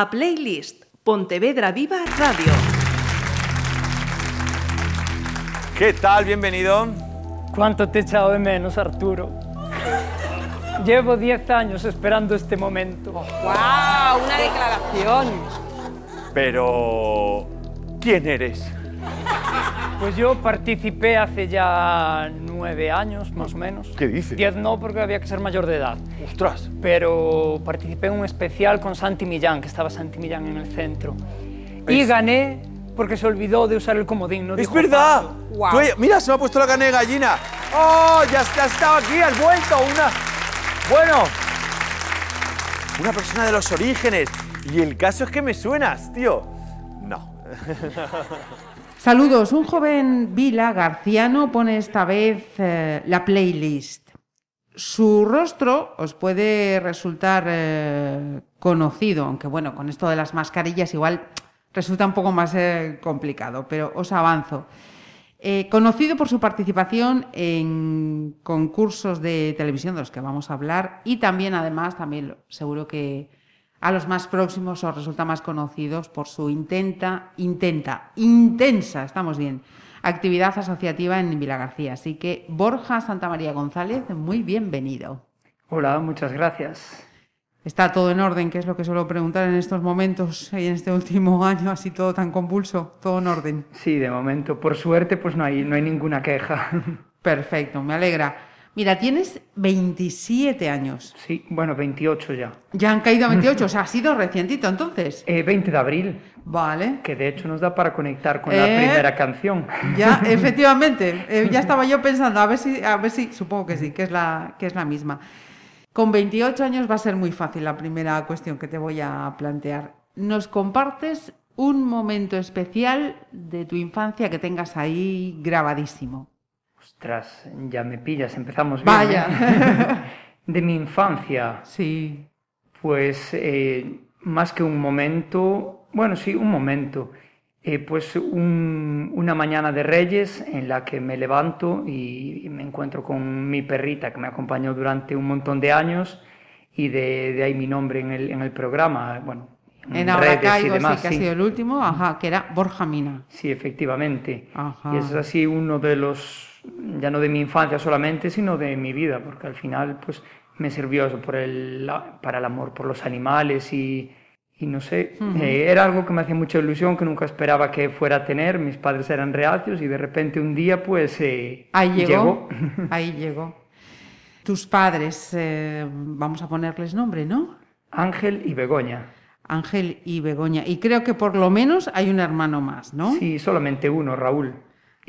a Playlist Pontevedra Viva Radio. ¿Qué tal? Bienvenido. ¿Cuánto te he echado de menos, Arturo? Llevo 10 años esperando este momento. ¡Wow! Una declaración. Pero... ¿Quién eres? Pues yo participé hace ya nueve años, más o menos. ¿Qué dices? Diez no, porque había que ser mayor de edad. ¡Ostras! Pero participé en un especial con Santi Millán, que estaba Santi Millán en el centro. Y Es- gané porque se olvidó de usar el comodín. No ¡Es dijo verdad! Tú- mira, se me ha puesto la carne de gallina. ¡Oh! Ya está, estaba aquí, has vuelto. Una. Bueno. Una persona de los orígenes. Y el caso es que me suenas, tío. No. Saludos. Un joven Vila Garciano pone esta vez eh, la playlist. Su rostro os puede resultar eh, conocido, aunque bueno, con esto de las mascarillas igual resulta un poco más eh, complicado, pero os avanzo. Conocido por su participación en concursos de televisión de los que vamos a hablar y también, además, también seguro que a los más próximos os resulta más conocidos por su intenta, intenta, intensa, estamos bien, actividad asociativa en Vila García. Así que Borja Santa María González, muy bienvenido. Hola, muchas gracias. ¿Está todo en orden? Que es lo que suelo preguntar en estos momentos y en este último año, así todo tan convulso, todo en orden. Sí, de momento, por suerte, pues no hay, no hay ninguna queja. Perfecto, me alegra. Mira, tienes 27 años. Sí, bueno, 28 ya. Ya han caído a 28, o sea, ha sido recientito entonces. Eh, 20 de abril, Vale. que de hecho nos da para conectar con Eh. la primera canción. Ya, efectivamente. Eh, ya estaba yo pensando, a ver si, a ver si, supongo que sí, que es la, que es la misma. Con 28 años va a ser muy fácil la primera cuestión que te voy a plantear. ¿Nos compartes un momento especial de tu infancia que tengas ahí grabadísimo? Ostras, ya me pillas, empezamos bien. Vaya. ¿eh? De mi infancia, Sí. pues eh, más que un momento, bueno, sí, un momento. Eh, pues un- una mañana de Reyes en la que me levanto y, y me encuentro con mi perrita que me acompañó durante un montón de años y de, de ahí mi nombre en el, en el programa, bueno, En Ahora redes y Caigo, demás, sí, que ha sí. sido el último, ajá, que era Borja Mina. Sí, efectivamente. Ajá. Y es así uno de los, ya no de mi infancia solamente, sino de mi vida, porque al final pues me sirvió eso por el, para el amor por los animales y, y no sé, eh, era algo que me hacía mucha ilusión, que nunca esperaba que fuera a tener, mis padres eran reacios y de repente un día pues eh, Ahí llegó. Ahí llegó. Tus padres, eh, vamos a ponerles nombre, ¿no? Ángel y Begoña. Ángel y Begoña. Y creo que por lo menos hay un hermano más, ¿no? Sí, solamente uno, Raúl.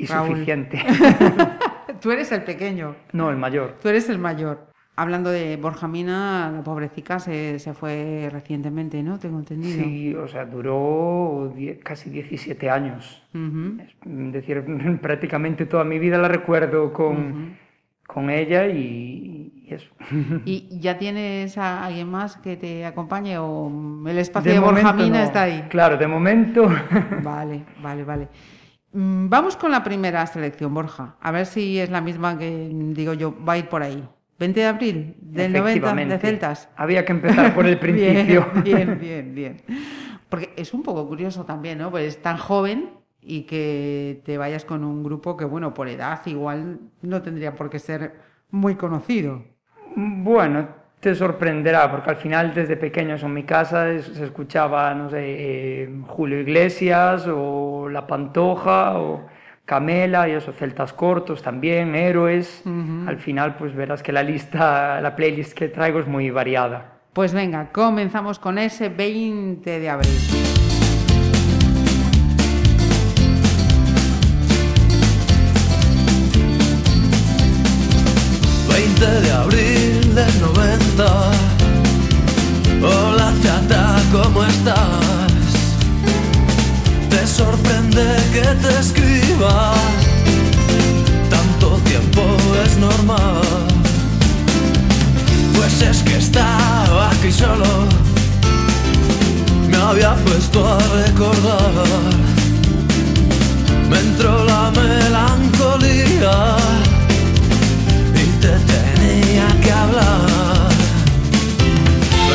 Y Raúl. suficiente. Tú eres el pequeño, no, el mayor. tú eres el mayor. Hablando de Borja Mina, la pobrecita se, se fue recientemente, ¿no? Tengo entendido. Sí, o sea, duró die- casi 17 años. Ujú. Es decir, prácticamente toda mi vida la recuerdo con, con ella y, y eso. ¿Y ya tienes a alguien más que te acompañe o el espacio De de, Borja Mina no. está ahí? Claro, de momento. Vale, vale, vale. Mm, Vamos con la primera selección, Borja. A ver si es la misma que mm, digo yo, va a ir por ahí. 20 de abril del 90 de. Celtas. Había que empezar por el principio. Bien, bien, bien, bien. Porque es un poco curioso también, ¿no? Pues es tan joven y que te vayas con un grupo que, bueno, por edad igual no tendría por qué ser muy conocido. Bueno, te sorprenderá, porque al final desde pequeños en mi casa es- se escuchaba, no sé, eh, Julio Iglesias o La Pantoja o Camela y eso, Celtas Cortos también, Héroes. Al final pues verás que la lista, la playlist que traigo es muy variada. Pues venga, comenzamos con ese 20 de abril. 90. Hola chata, ¿cómo estás? Te sorprende que te escriba. Tanto tiempo es normal. Pues es que estaba aquí solo. Me había puesto a recordar. Me entró la melancolía y te tenía que hablar.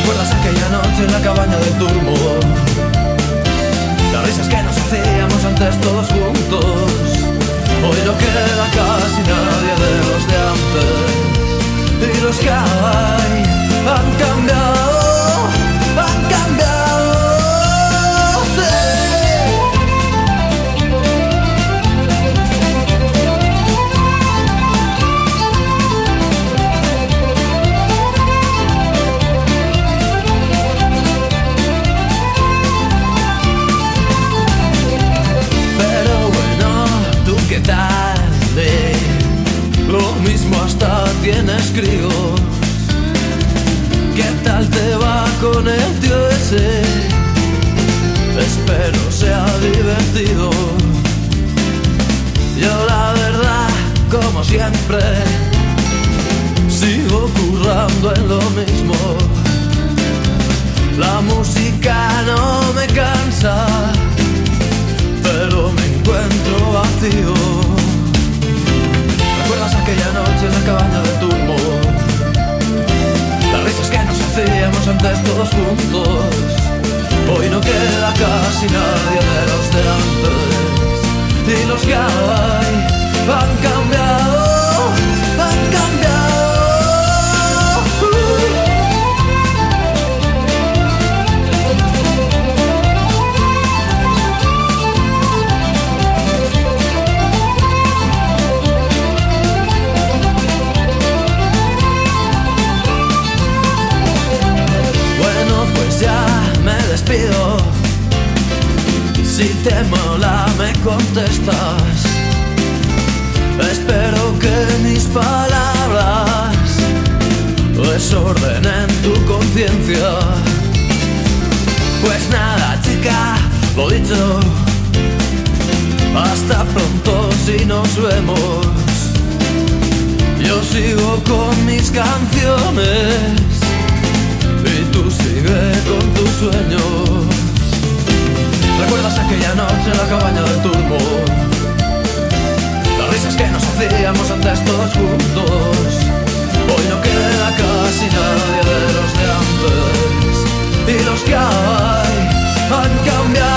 ¿Recuerdas aquella noche en la cabaña del turmo? Las risas que nos hacíamos antes todos juntos. Hoy no queda casi nadie de los de antes. Y los que hay han cambiado. ¿Qué tal te va con el tío ese? Espero sea divertido. Hacíamos antes todos juntos. Hoy no queda casi nadie de los de antes. Y los que hay han cambiado, te mola, me contestas. Espero que mis palabras desordenen tu conciencia. Pues nada, chica, lo dicho. Hasta pronto si nos vemos. Yo sigo con mis canciones y tú sigue con tus sueños. ¿Recuerdas aquella noche en la cabaña del turbo? Las risas que nos hacíamos antes todos juntos. Hoy no queda casi nadie de los de antes. Y los que hay han cambiado,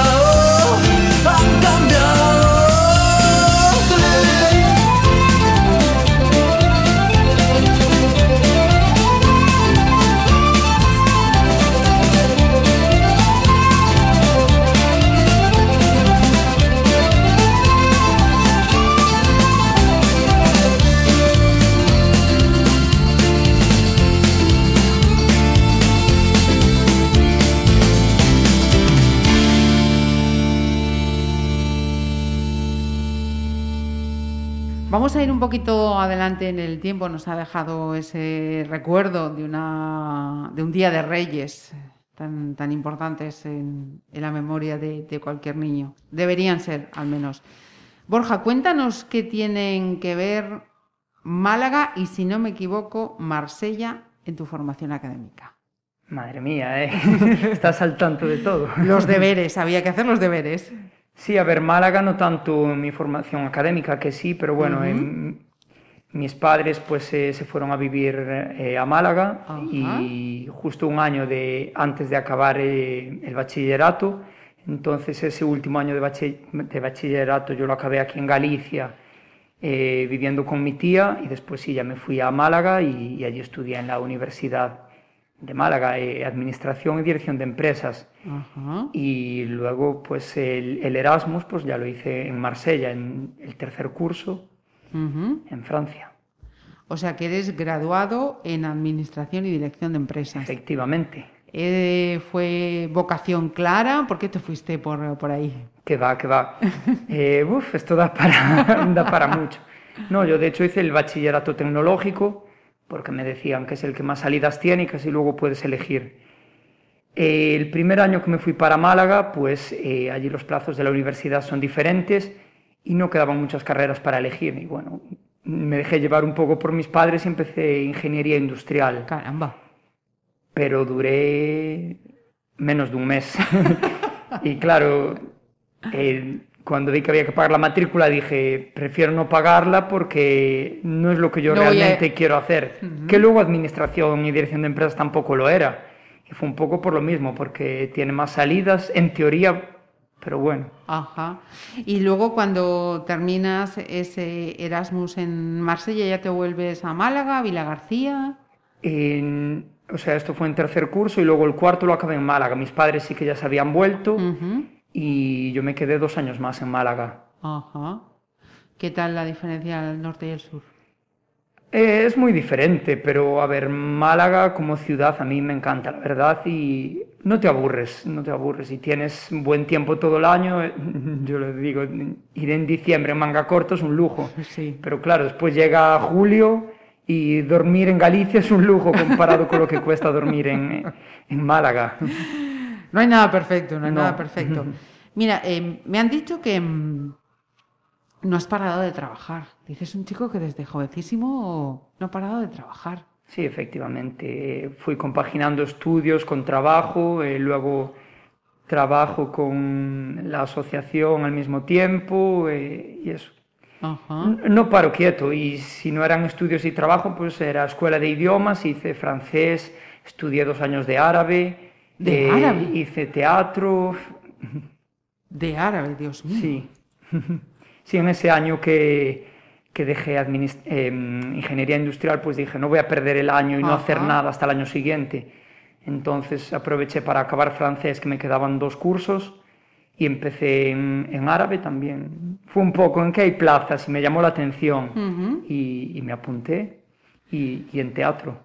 Vamos a ir un poquito adelante en el tiempo. Nos ha dejado ese recuerdo de, una, de un día de reyes tan, tan importantes en, en la memoria de, de cualquier niño. Deberían ser, al menos. Borja, cuéntanos qué tienen que ver Málaga y, si no me equivoco, Marsella en tu formación académica. Madre mía, ¿eh? Estás al tanto de todo. Los deberes, había que hacer los deberes. Sí, a ver, Málaga no tanto en mi formación académica, que sí, pero bueno, en- mis padres pues eh, se fueron a vivir eh, a Málaga y justo un año de, antes de acabar eh, el bachillerato, entonces ese último año de, bachi- de bachillerato yo lo acabé aquí en Galicia, viviendo con mi tía y después sí, ya me fui a Málaga y, y allí estudié en la Universidad de Málaga, eh, Administración y Dirección de Empresas. Ajá. Y luego, pues el, el Erasmus, pues ya lo hice en Marsella, en el tercer curso, en Francia, O sea que eres graduado en Administración y Dirección de Empresas. efectivamente. Eh, ¿Fue vocación clara? ¿Por qué te fuiste por, por ahí? Que va, que va. Eh, uf, esto da para, da para mucho. No, yo de hecho hice el bachillerato tecnológico, porque me decían que es el que más salidas tiene y que así luego puedes elegir. Eh, el primer año que me fui para Málaga, pues eh, allí los plazos de la universidad son diferentes y no quedaban muchas carreras para elegir. Y bueno, me dejé llevar un poco por mis padres y empecé ingeniería industrial. Caramba. pero duré menos de un mes. y claro, eh, cuando vi que había que pagar la matrícula dije, prefiero no pagarla porque no es lo que yo No realmente quiero hacer. Que luego administración y dirección de empresas tampoco lo era. Y fue un poco por lo mismo, porque tiene más salidas, en teoría, pero bueno. Ajá. Y luego cuando terminas ese Erasmus en Marsella, ¿ya te vuelves a Málaga, Vila García? En- o sea, esto fue en tercer curso y luego el cuarto lo acabé en Málaga. Mis padres sí que ya se habían vuelto Ujú. Y yo me quedé dos años más en Málaga. Ajá. ¿Qué tal la diferencia del norte y el sur? Eh, es muy diferente, pero a ver, Málaga como ciudad a mí me encanta, la verdad, y no te aburres, no te aburres. Y tienes buen tiempo todo el año, eh, yo le digo, ir en diciembre en manga corta es un lujo. Sí. Pero claro, después llega julio y dormir en Galicia es un lujo comparado con lo que cuesta dormir en, en Málaga. No hay nada perfecto, no hay No. nada perfecto. Mira, eh, me han dicho que mm, no has parado de trabajar. Dices un chico que desde jovencísimo no ha parado de trabajar. Sí, efectivamente. Fui compaginando estudios con trabajo, eh, luego trabajo con la asociación al mismo tiempo eh, y eso. Ajá. No paro quieto y si no eran estudios y trabajo, pues era escuela de idiomas, hice francés, estudié dos años de árabe, ¿De eh, árabe? hice teatro, De árabe, Dios mío. sí. Sí, en ese año que, que dejé eh, ingeniería industrial, pues dije, no voy a perder el año y no hacer nada hasta el año siguiente. Entonces aproveché para acabar francés, que me quedaban dos cursos, y empecé en, en árabe también. Fue un poco en que hay plazas y me llamó la atención y, y me apunté. Y, y en teatro.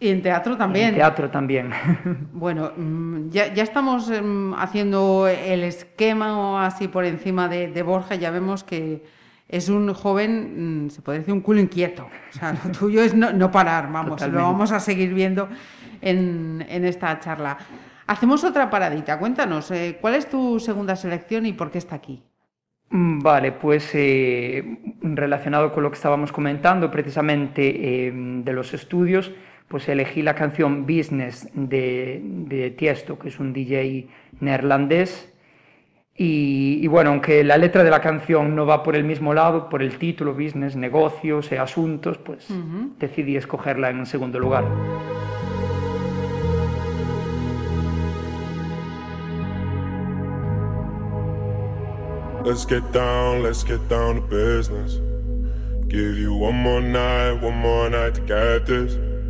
Y en teatro también. En teatro también. Bueno, mm, ya, ya estamos em, haciendo el esquema así por encima de, de Borja. Ya vemos que es un joven, mm, se puede decir un culo inquieto. O sea, lo tuyo es no, no parar, vamos. Totalmente. Lo vamos a seguir viendo en, en esta charla. Hacemos otra paradita. Cuéntanos, eh, ¿cuál es tu segunda selección y por qué está aquí? Mm, Vale, pues eh, relacionado con lo que estábamos comentando precisamente eh, de los estudios, pues elegí la canción Business de, de Tiesto, que es un DJ neerlandés. Y, y bueno, aunque la letra de la canción no va por el mismo lado, por el título, business, negocios, eh, asuntos, pues decidí escogerla en segundo lugar. Let's get down, let's get down to business. Give you one more night, one more night to get this.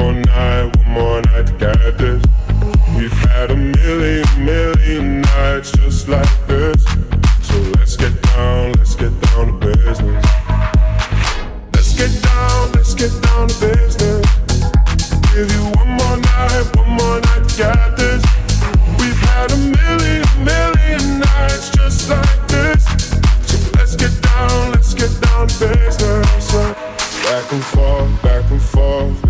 More night, one more night to get this. We've had a million, million nights just like this. So let's get down, let's get down to business. Let's get down, let's get down to business. Give you one more night, one more night to get this. We've had a million, million nights just like this. So let's get down, let's get down to business. Back and forth, back and forth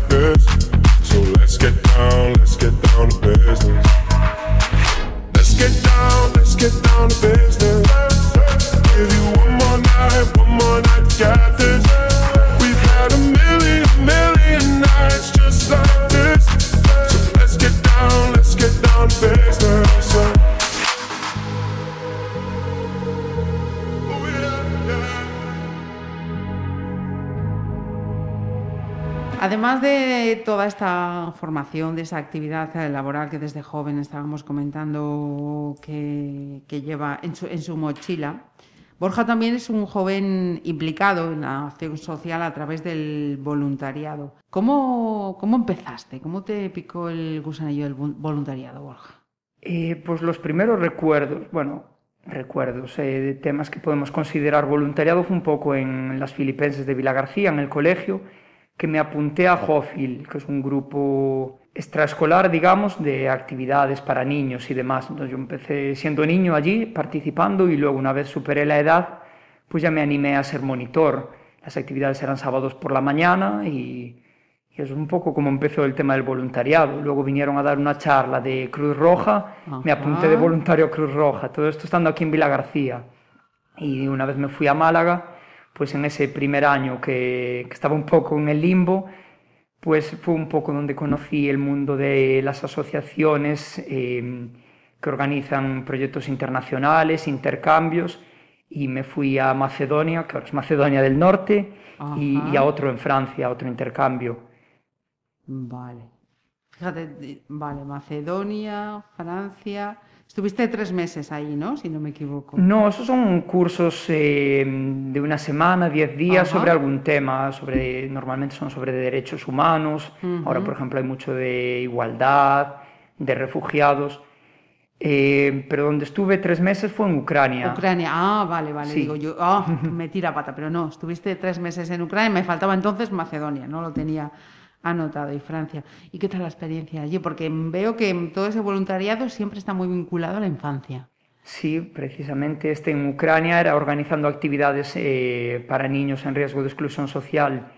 toda esta formación, de esa actividad laboral que desde joven estábamos comentando que, que lleva en su, en su mochila, Borja también es un joven implicado en la acción social a través del voluntariado. ¿Cómo, cómo empezaste? ¿Cómo te picó el gusanillo del vol- voluntariado, Borja? Eh, pues los primeros recuerdos, bueno, recuerdos eh, de temas que podemos considerar voluntariado fue un poco en las Filipenses de Vila García, en el colegio, que me apunté a Jofil, que es un grupo extraescolar, digamos, de actividades para niños y demás. Entonces yo empecé siendo niño allí, participando, y luego una vez superé la edad, pues ya me animé a ser monitor. Las actividades eran sábados por la mañana y, y es un poco como empezó el tema del voluntariado. Luego vinieron a dar una charla de Cruz Roja, me apunté de voluntario a Cruz Roja, todo esto estando aquí en Vila García. Y una vez me fui a Málaga, pues en ese primer año que, que estaba un poco en el limbo, pues fue un poco donde conocí el mundo de las asociaciones eh, que organizan proyectos internacionales, intercambios, y me fui a Macedonia, que ahora es Macedonia del Norte, y, a otro en Francia, a otro intercambio. Vale. Fíjate, vale, Macedonia, Francia. Estuviste tres meses ahí, ¿no? Si no me equivoco. No, esos son cursos eh, de una semana, diez días Ajá. sobre algún tema, sobre, normalmente son sobre derechos humanos, ahora por ejemplo hay mucho de igualdad, de refugiados, Eh, pero donde estuve tres meses fue en Ucrania. Ucrania, ah, vale, vale, Sí. digo yo, ah, me tira pata, pero no, estuviste tres meses en Ucrania, me faltaba entonces Macedonia, no lo tenía anotado, y Francia. ¿Y qué tal la experiencia allí? Porque veo que todo ese voluntariado siempre está muy vinculado a la infancia. Sí, precisamente este en Ucrania era organizando actividades eh, para niños en riesgo de exclusión social.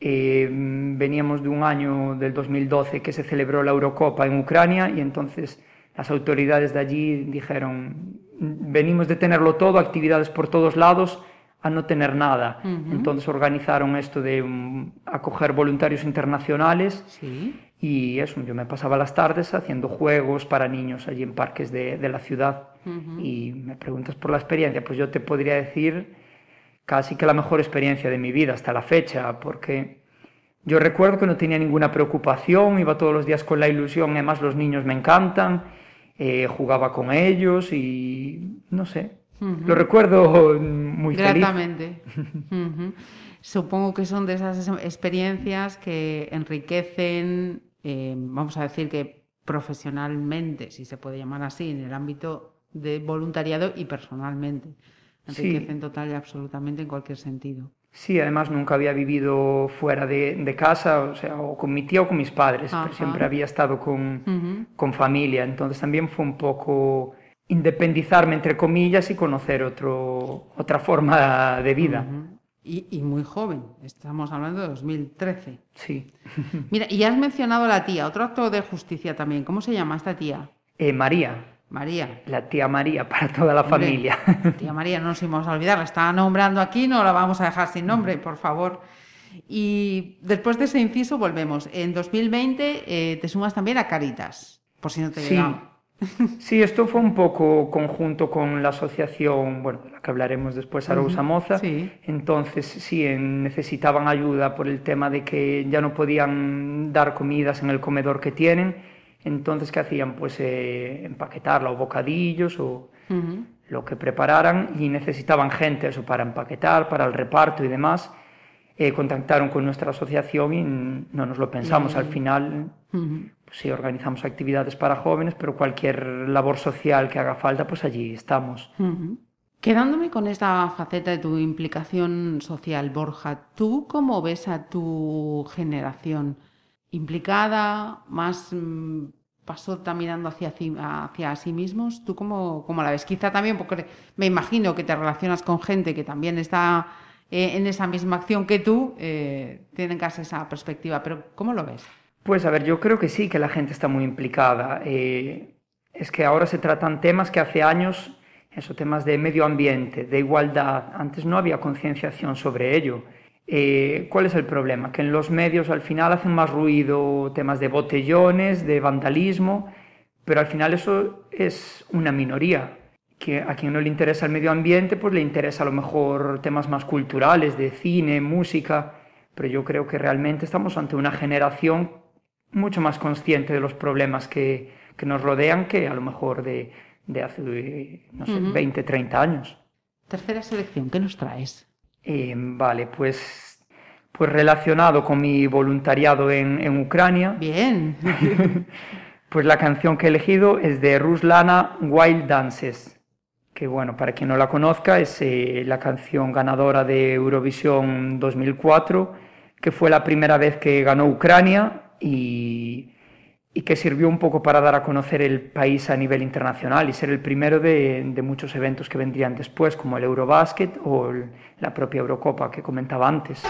Eh, veníamos de un año del 2012 que se celebró la Eurocopa en Ucrania y entonces las autoridades de allí dijeron, venimos de tenerlo todo, actividades por todos lados, a no tener nada. Entonces organizaron esto de mm, acoger voluntarios internacionales Sí. y eso, yo me pasaba las tardes haciendo juegos para niños allí en parques de, de la ciudad. Y me preguntas por la experiencia, pues yo te podría decir casi que la mejor experiencia de mi vida hasta la fecha, porque yo recuerdo que no tenía ninguna preocupación, iba todos los días con la ilusión, además los niños me encantan, eh, jugaba con ellos y no sé, lo recuerdo muy feliz. Gratamente. Ujú. Supongo que son de esas es- experiencias que enriquecen, eh, vamos a decir que profesionalmente, si se puede llamar así, en el ámbito de voluntariado y personalmente. Sí. Enriquecen total y absolutamente en cualquier sentido. Sí, además nunca había vivido fuera de, de casa, o sea, o con mi tía o con mis padres, Ajá. pero siempre había estado con, con familia, entonces también fue un poco independizarme, entre comillas, y conocer otro, otra forma de vida. Y, y muy joven, estamos hablando de 2013. Sí. Mira, y has mencionado a la tía, otro acto de justicia también. ¿Cómo se llama esta tía? Eh, María, María. la tía María para toda la Hombre, familia. Tía María, no nos íbamos a olvidar, la está nombrando aquí, no la vamos a dejar sin nombre, por favor. Y después de ese inciso volvemos. En 2020 eh, te sumas también a Caritas, por si no te Sí. llegaba. Sí, esto fue un poco conjunto con la asociación, bueno, de la que hablaremos después, Arousa Moza. sí. Entonces, sí, necesitaban ayuda por el tema de que ya no podían dar comidas en el comedor que tienen. Entonces, ¿qué hacían? Pues eh, empaquetarla o bocadillos o lo que prepararan y necesitaban gente eso para empaquetar, para el reparto y demás. Eh, contactaron con nuestra asociación y no nos lo pensamos. Al final, Ujú. pues sí, organizamos actividades para jóvenes, pero cualquier labor social que haga falta, pues allí estamos. Quedándome con esta faceta de tu implicación social, Borja, ¿tú cómo ves a tu generación? ¿Implicada? ¿Más mm, pasota mirando hacia, ci- hacia sí mismos? ¿Tú cómo, cómo la ves? Quizá también porque me imagino que te relacionas con gente que también está eh, en esa misma acción que tú, eh, tienen casi esa perspectiva, pero ¿cómo lo ves? Pues a ver, yo creo que sí, que la gente está muy implicada. Eh, es que ahora se tratan temas que hace años, eso, temas de medio ambiente, de igualdad, antes no había concienciación sobre ello. Eh, ¿Cuál es el problema? Que en los medios al final hacen más ruido temas de botellones, de vandalismo, pero al final eso es una minoría. Que a quien no le interesa el medio ambiente, pues le interesa a lo mejor temas más culturales, de cine, música, pero yo creo que realmente estamos ante una generación mucho más consciente de los problemas que, que nos rodean que a lo mejor de, de hace, no sé, 20, 30 años. Tercera selección, ¿qué nos traes? Eh, vale, pues, pues relacionado con mi voluntariado en, en Ucrania, Bien. pues la canción que he elegido es de Ruslana Wild Dances, que bueno, para quien no la conozca, es eh, la canción ganadora de Eurovisión 2004, que fue la primera vez que ganó Ucrania y, y que sirvió un poco para dar a conocer el país a nivel internacional y ser el primero de, muchos eventos que vendrían después, como el Eurobasket o la propia Eurocopa que comentaba antes.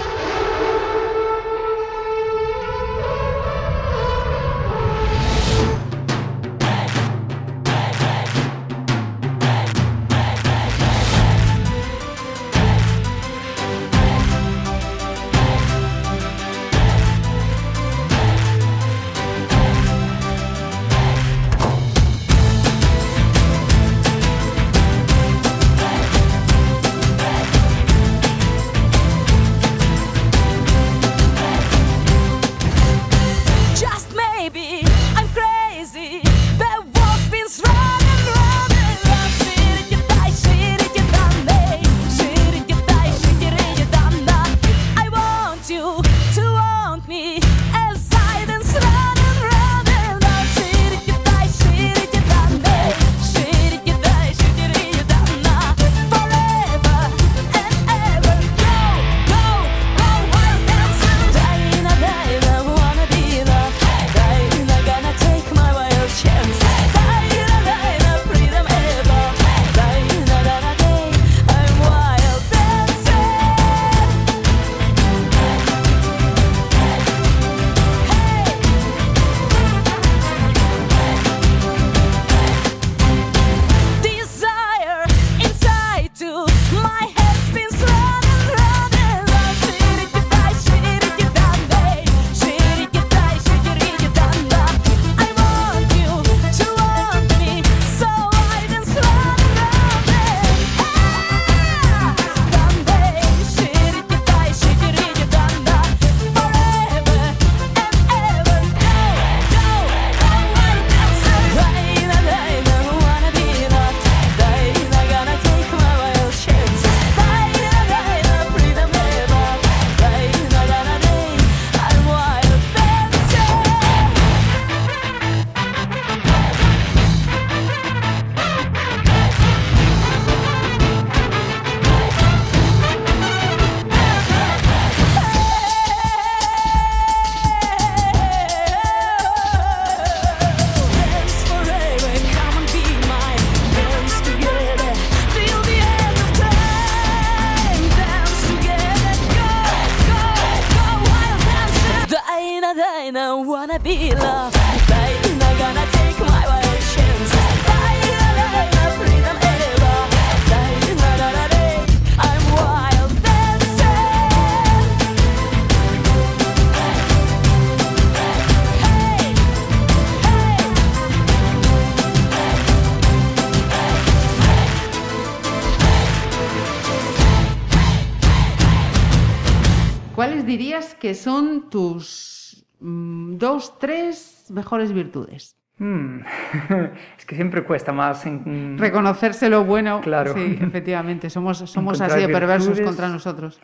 ¿Cuáles dirías que son tus dos, tres mejores virtudes? Mm, es que siempre cuesta más en- Reconocerse lo bueno. Claro. Sí, efectivamente. Somos, somos así de perversos virtudes. contra nosotros.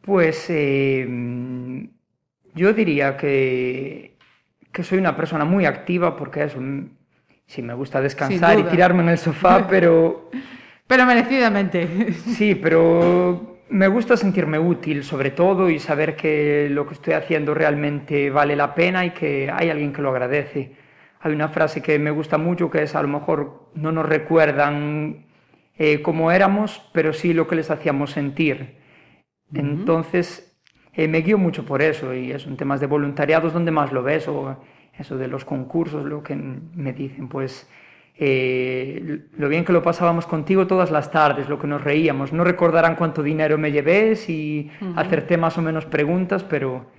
Pues eh, mm, yo diría que, que soy una persona muy activa porque eso, mm, sí me gusta descansar y tirarme en el sofá, pero Pero merecidamente. sí, pero me gusta sentirme útil sobre todo y saber que lo que estoy haciendo realmente vale la pena y que hay alguien que lo agradece. Hay una frase que me gusta mucho que es a lo mejor no nos recuerdan eh, cómo éramos, pero sí lo que les hacíamos sentir. Entonces, eh, me guío mucho por eso y eso, en temas de voluntariados, donde más lo ves, o eso de los concursos, lo que me dicen, pues eh, lo bien que lo pasábamos contigo todas las tardes, lo que nos reíamos. No recordarán cuánto dinero me llevé y acerté más o menos preguntas, pero,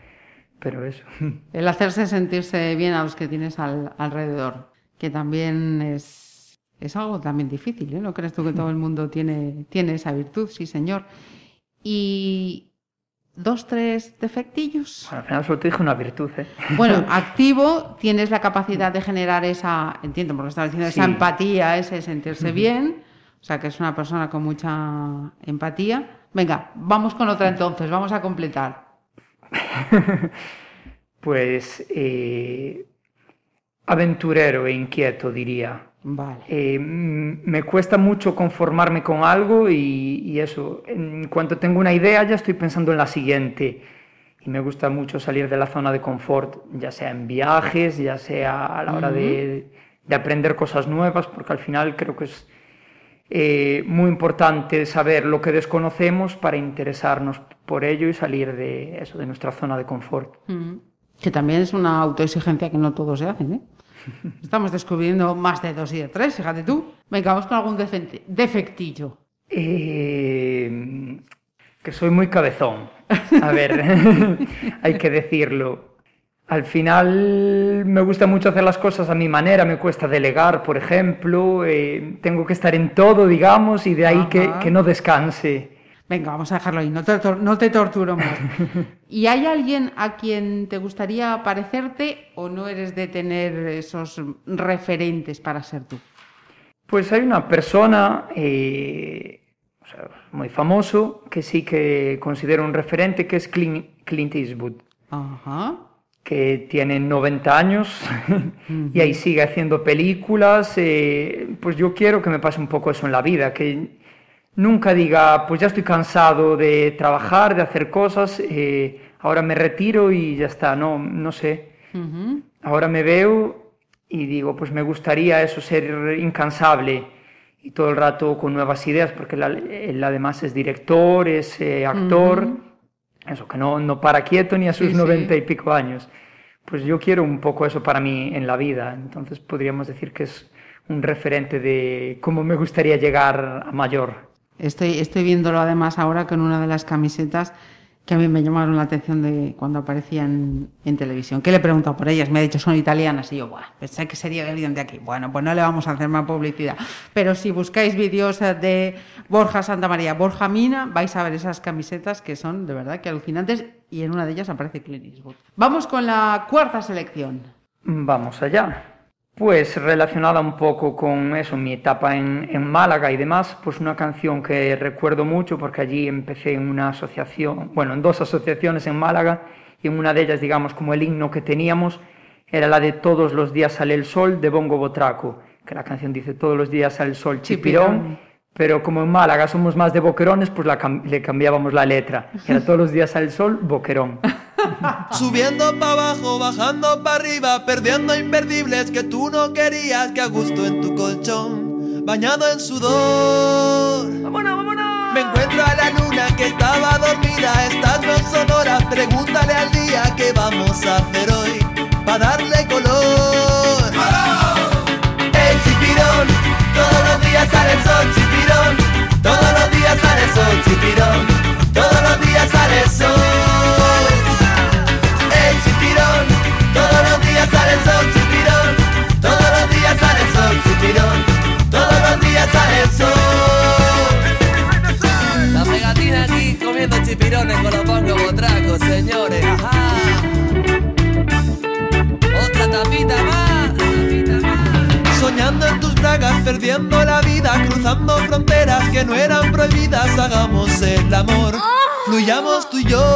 pero eso. El hacerse sentirse bien a los que tienes al- alrededor, que también es, es algo también difícil, ¿eh? ¿No crees tú que todo el mundo tiene, tiene esa virtud? Sí, señor. Y dos, tres defectillos. Bueno, al final solo te dije una virtud, ¿eh? Bueno, activo, tienes la capacidad de generar esa, entiendo, porque estaba diciendo, esa empatía, ese sentirse bien, o sea, que es una persona con mucha empatía. Venga, vamos con otra entonces, vamos a completar. Pues eh, aventurero e inquieto, diría. Vale. Eh, me cuesta mucho conformarme con algo y, y eso, en cuanto tengo una idea ya estoy pensando en la siguiente. y me gusta mucho salir de la zona de confort, ya sea en viajes, ya sea a la hora de, de aprender cosas nuevas, porque al final creo que es eh, muy importante saber lo que desconocemos para interesarnos por ello y salir de eso, de nuestra zona de confort. Mm. Que también es una autoexigencia que no todos se hacen, ¿eh? Estamos descubriendo más de dos y de tres, fíjate tú. Venga, vamos con algún defecti- defectillo. Eh, que soy muy cabezón. A ver, hay que decirlo. Al final me gusta mucho hacer las cosas a mi manera, me cuesta delegar, por ejemplo, eh, tengo que estar en todo, digamos, y de ahí que no descanse. Venga, vamos a dejarlo ahí, no te, no te torturo más. ¿Y hay alguien a quien te gustaría parecerte o no eres de tener esos referentes para ser tú? Pues hay una persona eh, o sea, muy famoso que sí que considero un referente, que es Clint, Clint Eastwood. Ajá. que tiene 90 años y ahí sigue haciendo películas, eh, pues yo quiero que me pase un poco eso en la vida, que nunca diga, pues ya estoy cansado de trabajar, de hacer cosas, eh, ahora me retiro y ya está, no, no sé. Ahora me veo y digo, pues me gustaría eso, ser incansable y todo el rato con nuevas ideas, porque él, él además es director, es eh, actor, eso, que no, no para quieto ni a sus Sí, sí. noventa y pico años. Pues yo quiero un poco eso para mí en la vida, entonces podríamos decir que es un referente de cómo me gustaría llegar a mayor. Estoy, estoy viéndolo además ahora con una de las camisetas que a mí me llamaron la atención de cuando aparecían en televisión. Que le he preguntado por ellas, me ha dicho son italianas y yo, Buah, pensé que sería alguien de aquí. Bueno, pues no le vamos a hacer más publicidad. Pero si buscáis vídeos de Borja Santa María, Borja Mina, vais a ver esas camisetas que son de verdad que alucinantes y en una de ellas aparece Clint Eastwood. Vamos con la cuarta selección. Vamos allá. Pues relacionada un poco con eso, mi etapa en, en Málaga y demás, pues una canción que recuerdo mucho porque allí empecé en una asociación, bueno, en dos asociaciones en Málaga y en una de ellas, digamos, como el himno que teníamos, era la de Todos los días sale el sol de Bongo Botraco, que la canción dice Todos los días sale el sol chipirón, Chipirón. pero como en Málaga somos más de boquerones, pues la le cambiábamos la letra. Era Todos los días sale el sol, boquerón. Subiendo para abajo, bajando para arriba, perdiendo imperdibles que tú no querías, que a gusto en tu colchón, bañado en sudor. ¡Vámonos, vámonos! Me encuentro a la luna que estaba dormida, estas no son horas, pregúntale al día qué vamos a hacer hoy, para darle color. El chipirón, todos los días sale el sol, chipirón, todos los días sale el sol, chipirón, todos los días sale el sol. Con los bongos botracos, señores. Ajá. Otra tapita más. Soñando en tus bragas, perdiendo la vida, cruzando fronteras que no eran prohibidas, hagamos el amor, fluyamos tú y yo.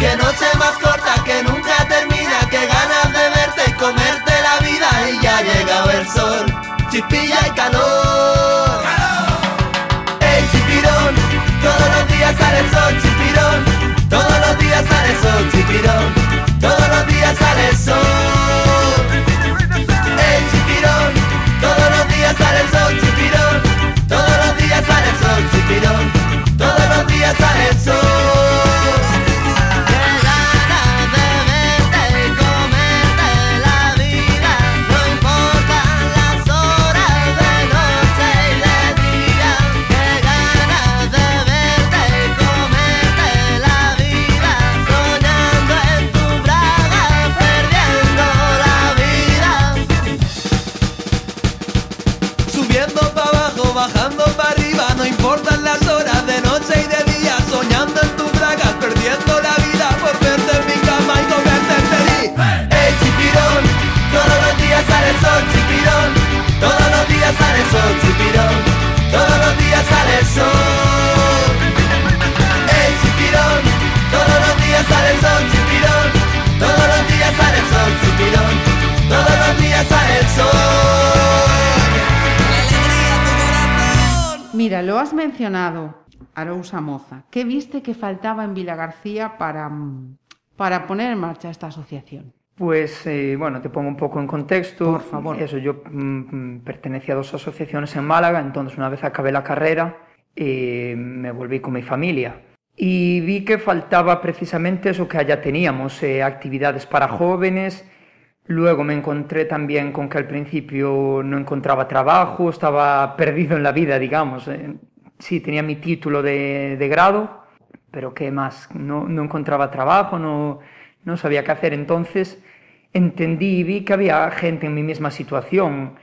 Que noche más corta que nunca termina, que ganas de verte y comerte la vida y ya ha llegado el sol, chispilla y calor. Sale el sol, chipirón, todos los días sale el sol, chipirón, todos los días sale el sol. El chipirón, todos los días sale el sol, chipirón, todos los días sale el sol, chipirón, todos los días sale el sol. Días sale el sol, chipirón, todos los días sale el sol. El chipirón, todos los días sale el sol, chipirón, todos los días sale el sol, chipirón, todos los días sale el sol. Mira, lo has mencionado. Arousa Moza, ¿qué viste que faltaba en Vila García para, mm, para poner en marcha esta asociación? Pues eh, bueno, te pongo un poco en contexto. Por favor. Eso, yo mm, mm, pertenecía a dos asociaciones en Málaga, entonces una vez acabé la carrera eh, me volví con mi familia. Y vi que faltaba precisamente eso que allá teníamos, eh, actividades para jóvenes. Luego me encontré también con que al principio no encontraba trabajo, estaba perdido en la vida, digamos. eh. Sí, tenía mi título de, de grado, pero ¿qué más? No, no encontraba trabajo, no, no sabía qué hacer. Entonces entendí y vi que había gente en mi misma situación,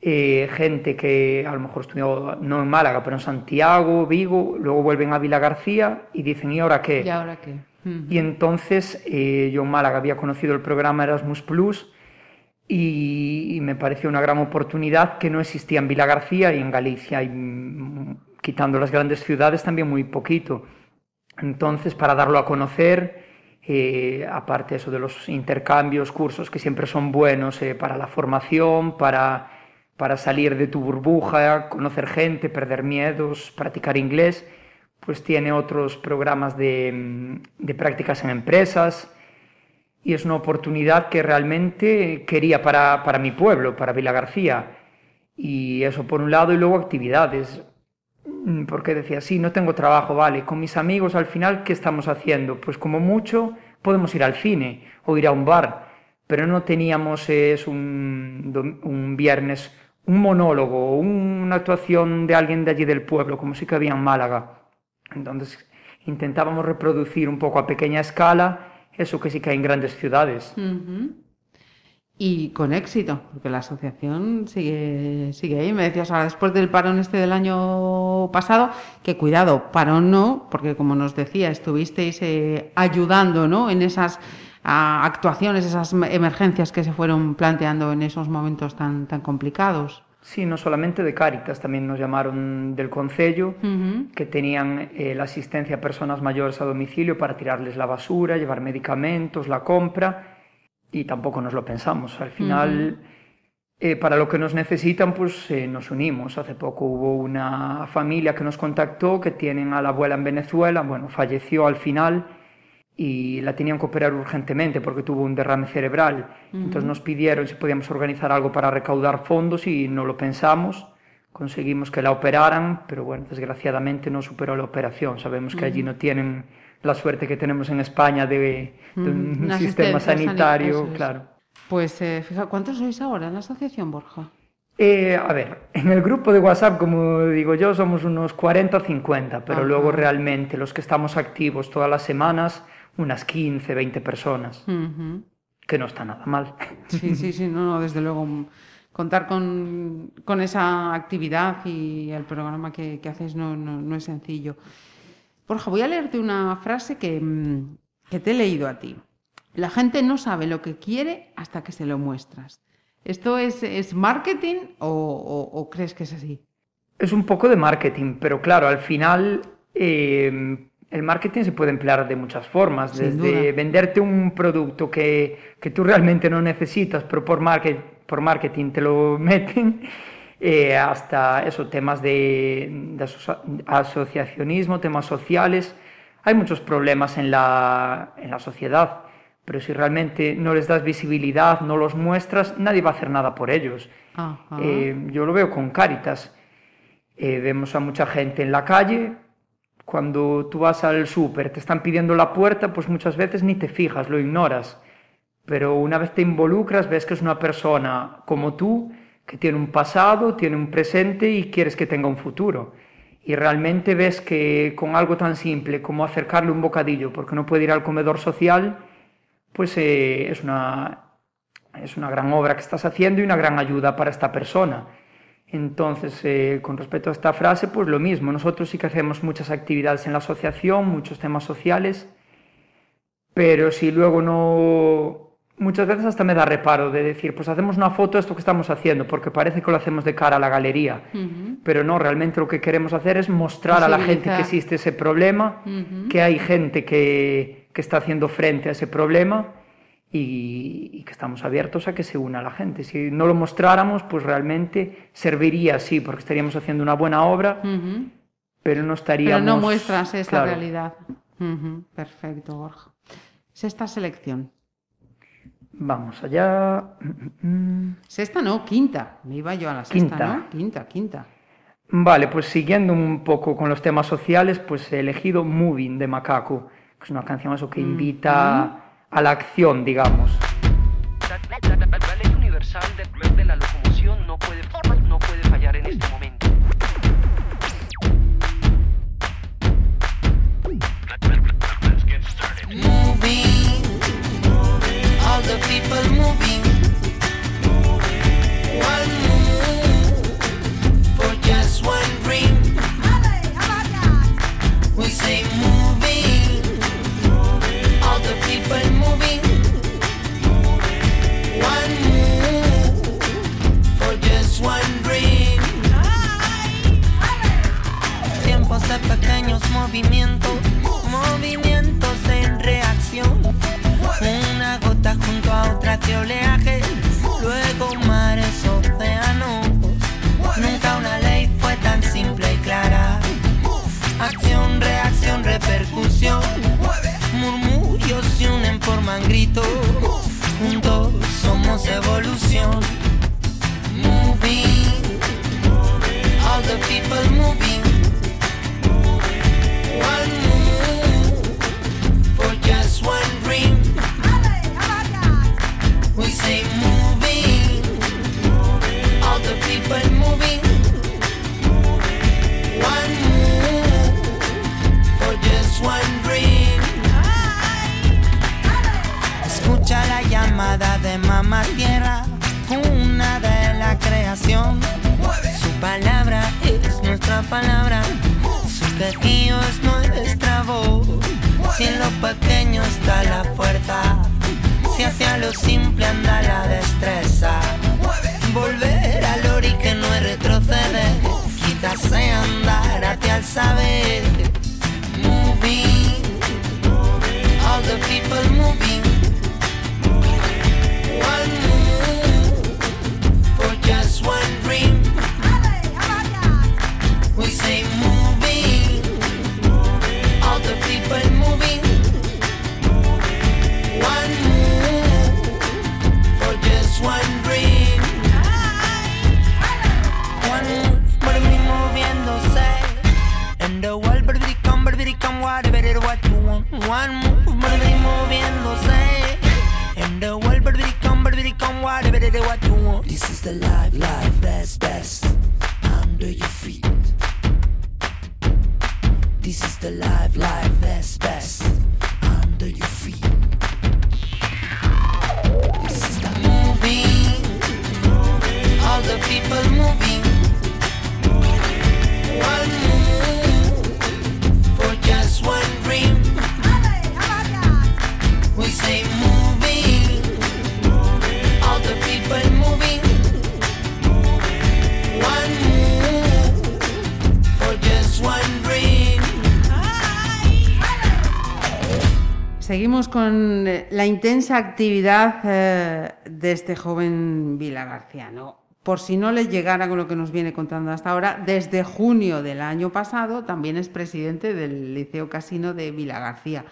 eh, gente que a lo mejor estudió no en Málaga, pero en Santiago, Vigo, luego vuelven a Vila García y dicen, ¿y ahora qué? ¿Y ahora qué? Mm. Y entonces eh, yo en Málaga había conocido el programa Erasmus Plus y, y me pareció una gran oportunidad que no existía en Vila García y en Galicia, y mm, quitando las grandes ciudades también muy poquito. Entonces, para darlo a conocer, eh, aparte eso de los intercambios, cursos que siempre son buenos eh, para la formación, para, para salir de tu burbuja, conocer gente, perder miedos, practicar inglés, pues tiene otros programas de, de prácticas en empresas y es una oportunidad que realmente quería para, para mi pueblo, para Vila García. Y eso por un lado y luego actividades. Mm, Porque decía, sí, no tengo trabajo, vale, con mis amigos al final, ¿qué estamos haciendo? Pues como mucho podemos ir al cine o ir a un bar, pero no teníamos es un, un viernes un monólogo, una actuación de alguien de allí del pueblo, como sí que había en Málaga. Entonces intentábamos reproducir un poco a pequeña escala eso que sí que hay en grandes ciudades. Y con éxito, porque la asociación sigue, sigue ahí. Me decías ahora, después del parón este del año pasado, que cuidado, parón no, porque como nos decía, estuvisteis eh, ayudando ¿no? en esas ah, actuaciones, esas emergencias que se fueron planteando en esos momentos tan, tan complicados. Sí, no solamente de Cáritas, también nos llamaron del Concello, que tenían eh, la asistencia a personas mayores a domicilio para tirarles la basura, llevar medicamentos, la compra, y tampoco nos lo pensamos. Al final, eh, para lo que nos necesitan, pues eh, nos unimos. Hace poco hubo una familia que nos contactó que tienen a la abuela en Venezuela, bueno, falleció al final y la tenían que operar urgentemente porque tuvo un derrame cerebral. Entonces nos pidieron si podíamos organizar algo para recaudar fondos y no lo pensamos. Conseguimos que la operaran, pero bueno, desgraciadamente no superó la operación. Sabemos que allí no tienen la suerte que tenemos en España de, de un Ujú, una sistema sanitario, es. claro. Pues, eh, fija, ¿cuántos sois ahora en la asociación, Borja? Eh, a ver, en el grupo de WhatsApp, como digo yo, somos unos 40 o 50, pero Ajá. luego realmente los que estamos activos todas las semanas, unas 15, 20 personas, Ujú. que no está nada mal. Sí, sí, sí, no, no, desde luego. mm, Contar con, con esa actividad y el programa que, que haces no, no, no es sencillo. Borja, voy a leerte una frase que, mm, que te he leído a ti. La gente no sabe lo que quiere hasta que se lo muestras. ¿Esto es, es marketing o, o- o crees que es así? Es un poco de marketing, pero claro, al final eh, el marketing se puede emplear de muchas formas, Sin desde duda. venderte un producto que, que tú realmente no necesitas, pero por, market, por marketing te lo meten, eh, hasta eso, temas de, de asocia- asociacionismo, temas sociales. Hay muchos problemas en la, en la sociedad, pero si realmente no les das visibilidad, no los muestras, nadie va a hacer nada por ellos. Eh, yo lo veo con Cáritas. Eh, vemos a mucha gente en la calle. Cuando tú vas al súper, te están pidiendo la puerta, pues muchas veces ni te fijas, lo ignoras. Pero una vez te involucras, ves que es una persona como tú, que tiene un pasado, tiene un presente y quieres que tenga un futuro. Y realmente ves que con algo tan simple como acercarle un bocadillo, porque no puede ir al comedor social, pues eh, es, una, es una gran obra que estás haciendo y una gran ayuda para esta persona. Entonces, eh, con respecto a esta frase, pues lo mismo. Nosotros sí que hacemos muchas actividades en la asociación, muchos temas sociales, pero si luego no... Muchas veces hasta me da reparo de decir, pues hacemos una foto de esto que estamos haciendo, porque parece que lo hacemos de cara a la galería. Pero no, realmente lo que queremos hacer es mostrar a la gente que existe ese problema, que hay gente que, que está haciendo frente a ese problema y, y que estamos abiertos a que se una la gente. Si no lo mostráramos, pues realmente serviría, sí, porque estaríamos haciendo una buena obra, pero no Pero estaríamos... no muestras esta claro. realidad. Perfecto, Borja. Sexta selección. Vamos allá. Sexta no, quinta. Me iba yo a la sexta, Quinta. ¿no? Quinta, quinta. Vale, pues siguiendo un poco con los temas sociales, pues he elegido Moving de Macaco, que es una canción eso que invita a la acción, digamos. La, la- la- la ley universal de, de la locomoción people moving. One move for just one dream. We say moving, all the people moving. One move for just one dream. Movimientos, movimientos de oleaje, luego mares, océanos. Nunca una ley fue tan simple y clara. Acción, reacción, repercusión. Murmullos se unen, forman gritos. Juntos somos evolución. Moving, all the people moving. Mamá tierra, una de la creación. Su palabra es nuestra palabra, su quejío es nuestra voz. Si en lo pequeño está la fuerza, si hacia lo simple anda la destreza. Volver la intensa actividad eh, de este joven Vila Garciano. Por si no le llegara con lo que nos viene contando hasta ahora, desde junio del año pasado también es presidente del Liceo Casino de Vila García.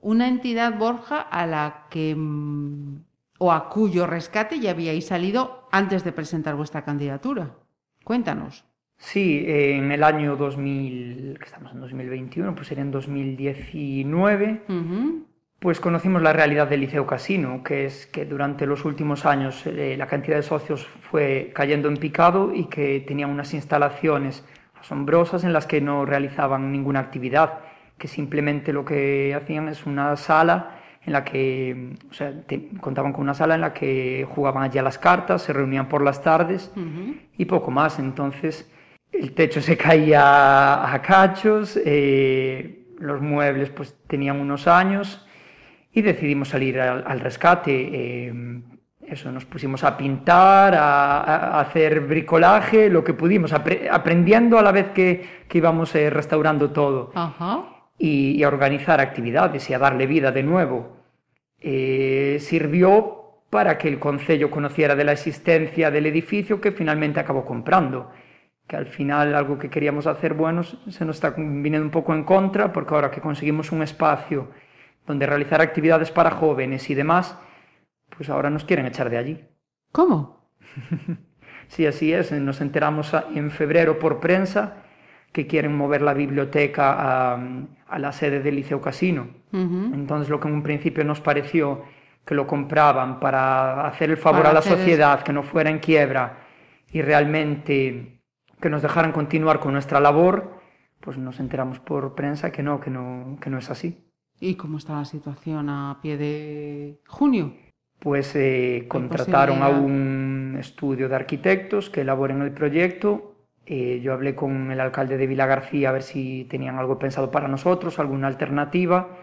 Una entidad, Borja, a la que mm, o a cuyo rescate ya habíais salido antes de presentar vuestra candidatura. Cuéntanos. Sí, en el año 2000, que estamos en 2021, pues sería en 2019, Ujú. Pues conocimos la realidad del Liceo Casino, que es que durante los últimos años eh, la cantidad de socios fue cayendo en picado y que tenían unas instalaciones asombrosas en las que no realizaban ninguna actividad, que simplemente lo que hacían es una sala en la que, o sea, te- contaban con una sala en la que jugaban allí a las cartas, se reunían por las tardes y poco más. Entonces el techo se caía a cachos, eh, los muebles pues tenían unos años y decidimos salir al, al rescate. eh, eso, nos pusimos a pintar, a, a hacer bricolaje, lo que pudimos, apre- aprendiendo a la vez que, que íbamos eh, restaurando todo Ajá. y, y a organizar actividades y a darle vida de nuevo. Eh, sirvió para que el Concello conociera de la existencia del edificio que finalmente acabó comprando. que al final algo que queríamos hacer bueno se nos está viniendo un poco en contra, porque ahora que conseguimos un espacio donde realizar actividades para jóvenes y demás, pues ahora nos quieren echar de allí. ¿Cómo? Sí, así es. Nos enteramos en febrero por prensa que quieren mover la biblioteca a, a la sede del Liceo Casino. Entonces, lo que en un principio nos pareció que lo compraban para hacer el favor Para a la sociedad, que no fuera en quiebra y realmente que nos dejaran continuar con nuestra labor, pues nos enteramos por prensa que no, que no, que no es así. ¿Y cómo está la situación a pie de junio? Pues eh, contrataron a un estudio de arquitectos que elaboren el proyecto. Eh, yo hablé con el alcalde de Vila García a ver si tenían algo pensado para nosotros, alguna alternativa.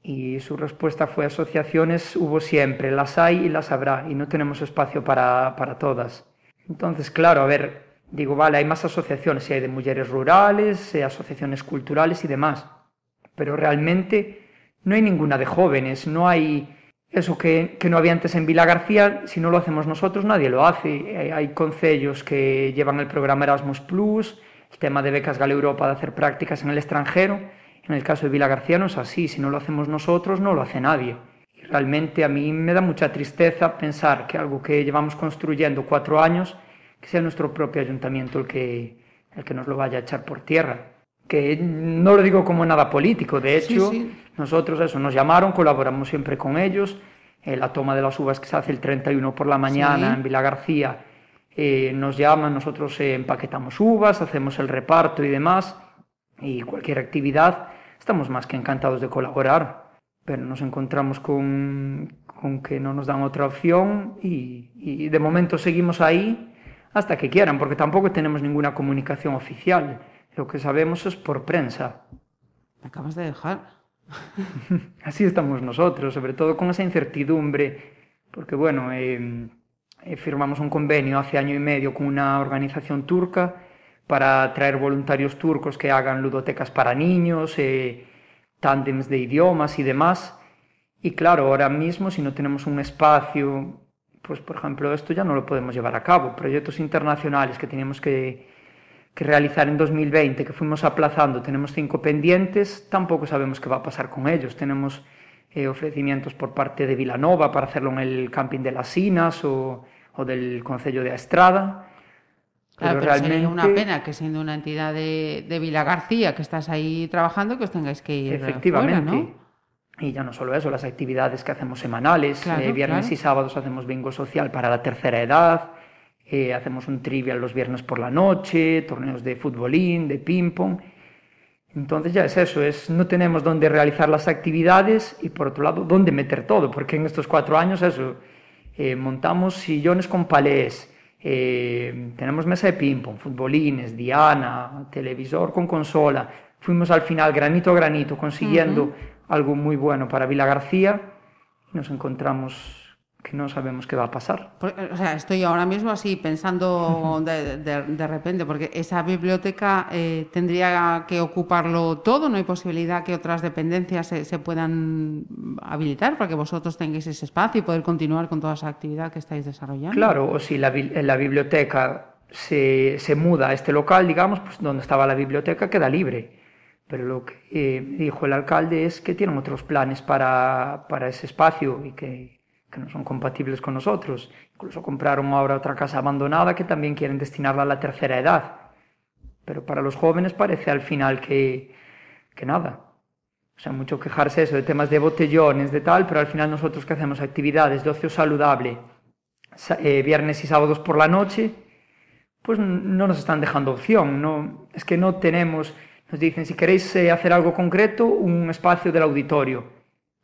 Y su respuesta fue asociaciones hubo siempre, las hay y las habrá, y no tenemos espacio para, para todas. Entonces, claro, a ver, digo, vale, hay más asociaciones, si hay de mujeres rurales, asociaciones culturales y demás, pero realmente no hay ninguna de jóvenes, no hay eso que, que no había antes en Vila García, si no lo hacemos nosotros nadie lo hace. Hay, hay concellos que llevan el programa Erasmus Plus, el tema de becas Gale Europa de hacer prácticas en el extranjero. En el caso de Vila García no es así, si no lo hacemos nosotros no lo hace nadie. Y realmente a mí me da mucha tristeza pensar que algo que llevamos construyendo cuatro años, que sea nuestro propio ayuntamiento el que, el que nos lo vaya a echar por tierra. Que no lo digo como nada político, de Sí, hecho, sí. nosotros eso, nos llamaron, colaboramos siempre con ellos. Eh, la toma de las uvas que se hace el 31 por la mañana Sí. en Vila García, eh, nos llaman, nosotros eh, empaquetamos uvas, hacemos el reparto y demás. Y cualquier actividad, estamos más que encantados de colaborar. Pero nos encontramos con, con que no nos dan otra opción y, y de momento seguimos ahí hasta que quieran, porque tampoco tenemos ninguna comunicación oficial. Lo que sabemos es por prensa. Me acabas de dejar. Así estamos nosotros, sobre todo con esa incertidumbre, porque bueno, eh, eh, firmamos un convenio hace año y medio con una organización turca para traer voluntarios turcos que hagan ludotecas para niños, eh, tándems de idiomas y demás. Y claro, ahora mismo si no tenemos un espacio, pues por ejemplo esto ya no lo podemos llevar a cabo. Proyectos internacionales que teníamos que, que realizar en 2020, que fuimos aplazando, tenemos cinco pendientes, tampoco sabemos qué va a pasar con ellos. Tenemos eh, ofrecimientos por parte de Vilanova para hacerlo en el camping de las Sinas o, o del Concello de Estrada. Claro, pero sería una pena que siendo una entidad de, de Vila García, que estás ahí trabajando, que os tengáis que ir Efectivamente. fuera, ¿no? Y ya no solo eso, las actividades que hacemos semanales, Claro, eh, viernes claro. y sábados hacemos bingo social para la tercera edad, eh, hacemos un trivial los viernes por la noche, torneos de futbolín, de ping-pong. Entonces ya es eso, es no tenemos dónde realizar las actividades y por otro lado dónde meter todo, porque en estos cuatro años eso, eh, montamos sillones con palés, eh, tenemos mesa de ping-pong, futbolines, diana, televisor con consola. Fuimos al final granito a granito consiguiendo algo muy bueno para Vila García y nos encontramos que no sabemos qué va a pasar. Por- o sea, estoy ahora mismo así pensando de, de- de repente, porque esa biblioteca eh, tendría que ocuparlo todo, no hay posibilidad que otras dependencias se, se puedan habilitar para que vosotros tengáis ese espacio y poder continuar con toda esa actividad que estáis desarrollando. Claro, o si la, la biblioteca se, se muda a este local, digamos, pues donde estaba la biblioteca queda libre. Pero lo que eh, dijo el alcalde es que tienen otros planes para, para ese espacio y que, que no son compatibles con nosotros. Incluso compraron ahora otra casa abandonada que también quieren destinarla a la tercera edad. Pero para los jóvenes parece al final que, que nada. O sea, mucho quejarse eso de temas de botellones, de tal, pero al final nosotros que hacemos actividades de ocio saludable, sa- eh, viernes y sábados por la noche, pues no nos están dejando opción. No, es que no tenemos, nos dicen, si queréis eh, hacer algo concreto, un espacio del auditorio,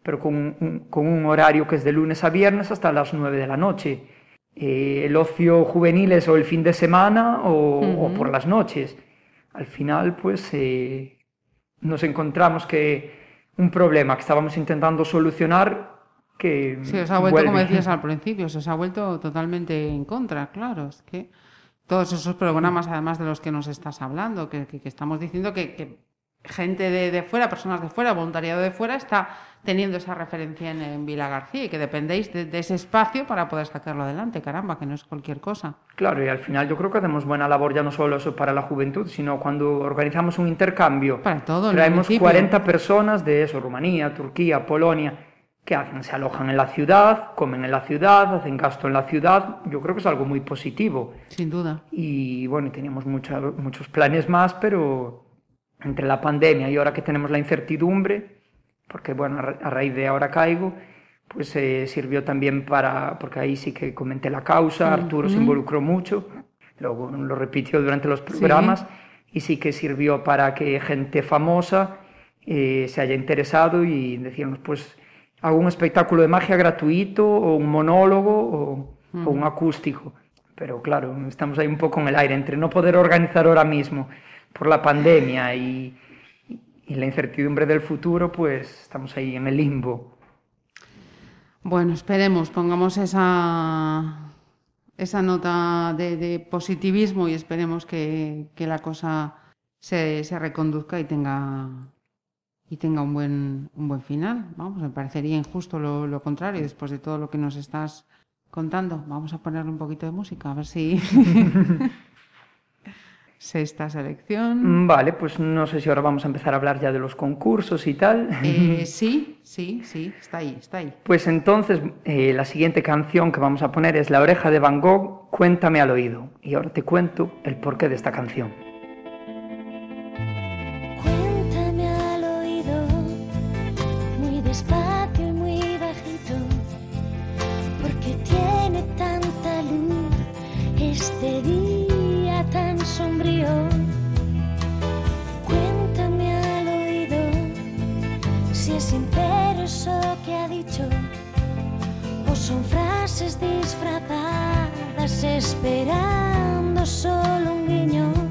pero con un, con un horario que es de lunes a viernes hasta las 9 de la noche. Eh, el ocio juvenil es o el fin de semana o, o Ujú. por las noches. Al final, pues eh, nos encontramos que un problema que estábamos intentando solucionar que Sí, os ha vuelto, como vuelve. decías al principio, se os ha vuelto totalmente en contra, claro. Es que todos esos programas, además de los que nos estás hablando, que, que- que estamos diciendo que, que gente de, de fuera, personas de fuera, voluntariado de fuera, está teniendo esa referencia en, en Vila García y que dependéis de, de ese espacio para poder sacarlo adelante, caramba, que no es cualquier cosa. Claro, y al final yo creo que hacemos buena labor ya no solo eso para la juventud, sino cuando organizamos un intercambio. Para todo el Traemos municipio. 40 personas de eso, Rumanía, Turquía, Polonia. ¿Qué hacen? Se alojan en la ciudad, comen en la ciudad, hacen gasto en la ciudad. Yo creo que es algo muy positivo. Sin duda. Y bueno, teníamos mucha- muchos planes más, pero entre la pandemia y ahora que tenemos la incertidumbre, porque bueno, a, ra- a raíz de ahora caigo, pues eh, sirvió también para, porque ahí sí que comenté la causa, Arturo se involucró mucho, luego lo repitió durante los programas, y sí que sirvió para que gente famosa eh, se haya interesado y decirnos, pues hago un espectáculo de magia gratuito, o un monólogo, o, o un acústico. Pero claro, estamos ahí un poco en el aire, entre no poder organizar ahora mismo por la pandemia y, y la incertidumbre del futuro, pues estamos ahí en el limbo. Bueno, esperemos, pongamos esa, esa nota de, de positivismo y esperemos que, que la cosa se, se reconduzca y tenga, y tenga un, buen, un buen final. Vamos, me parecería injusto lo, lo contrario después de todo lo que nos estás contando. Vamos a ponerle un poquito de música, a ver si... Sexta selección. Mm, Vale, pues no sé si ahora vamos a empezar a hablar ya de los concursos y tal. Eh, sí, sí, sí, está ahí, está ahí. Pues entonces eh, la siguiente canción que vamos a poner es La oreja de Van Gogh, Cuéntame al oído. Y ahora te cuento el porqué de esta canción. frases disfrazadas esperando solo un guiño.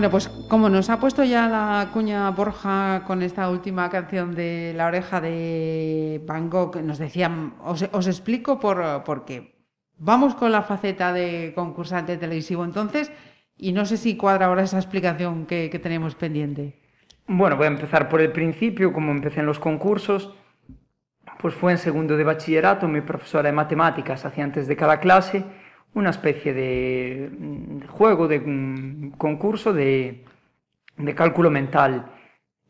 Bueno, pues como nos ha puesto ya la cuña Borja con esta última canción de La oreja de Van Gogh, nos decían, os, explico por, por qué. Vamos con la faceta de concursante televisivo entonces Y no sé si cuadra ahora esa explicación que, que tenemos pendiente. Bueno, voy a empezar por el principio, como empecé en los concursos. Pues fue en segundo de bachillerato, mi profesora de matemáticas hacía antes de cada clase una especie de, juego, de mm, concurso de, de cálculo mental.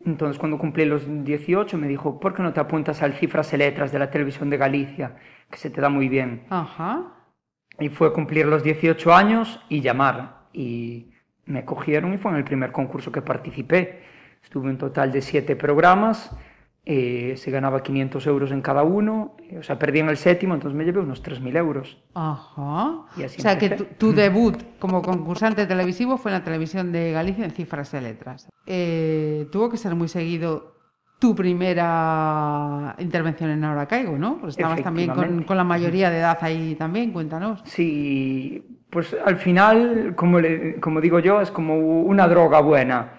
Entonces, cuando cumplí los 18, me dijo, ¿por qué no te apuntas al Cifras y Letras de la Televisión de Galicia? Que se te da muy bien. Ajá. Y fue cumplir los 18 años y llamar. Y me cogieron y fue en el primer concurso que participé. Estuve en total de siete programas, eh, se ganaba 500 euros en cada uno, eh, o sea, perdí en el séptimo, entonces me llevé unos 3.000 euros. Ajá. Y así o sea que empecé. tu, tu debut como concursante televisivo fue en la televisión de Galicia en cifras de letras. Eh, tuvo que ser muy seguido tu primera intervención en Ahora Caigo, ¿no? Porque estabas también con, con la mayoría de edad ahí también, cuéntanos. Sí, pues al final, como, le- como digo yo, es como una droga buena.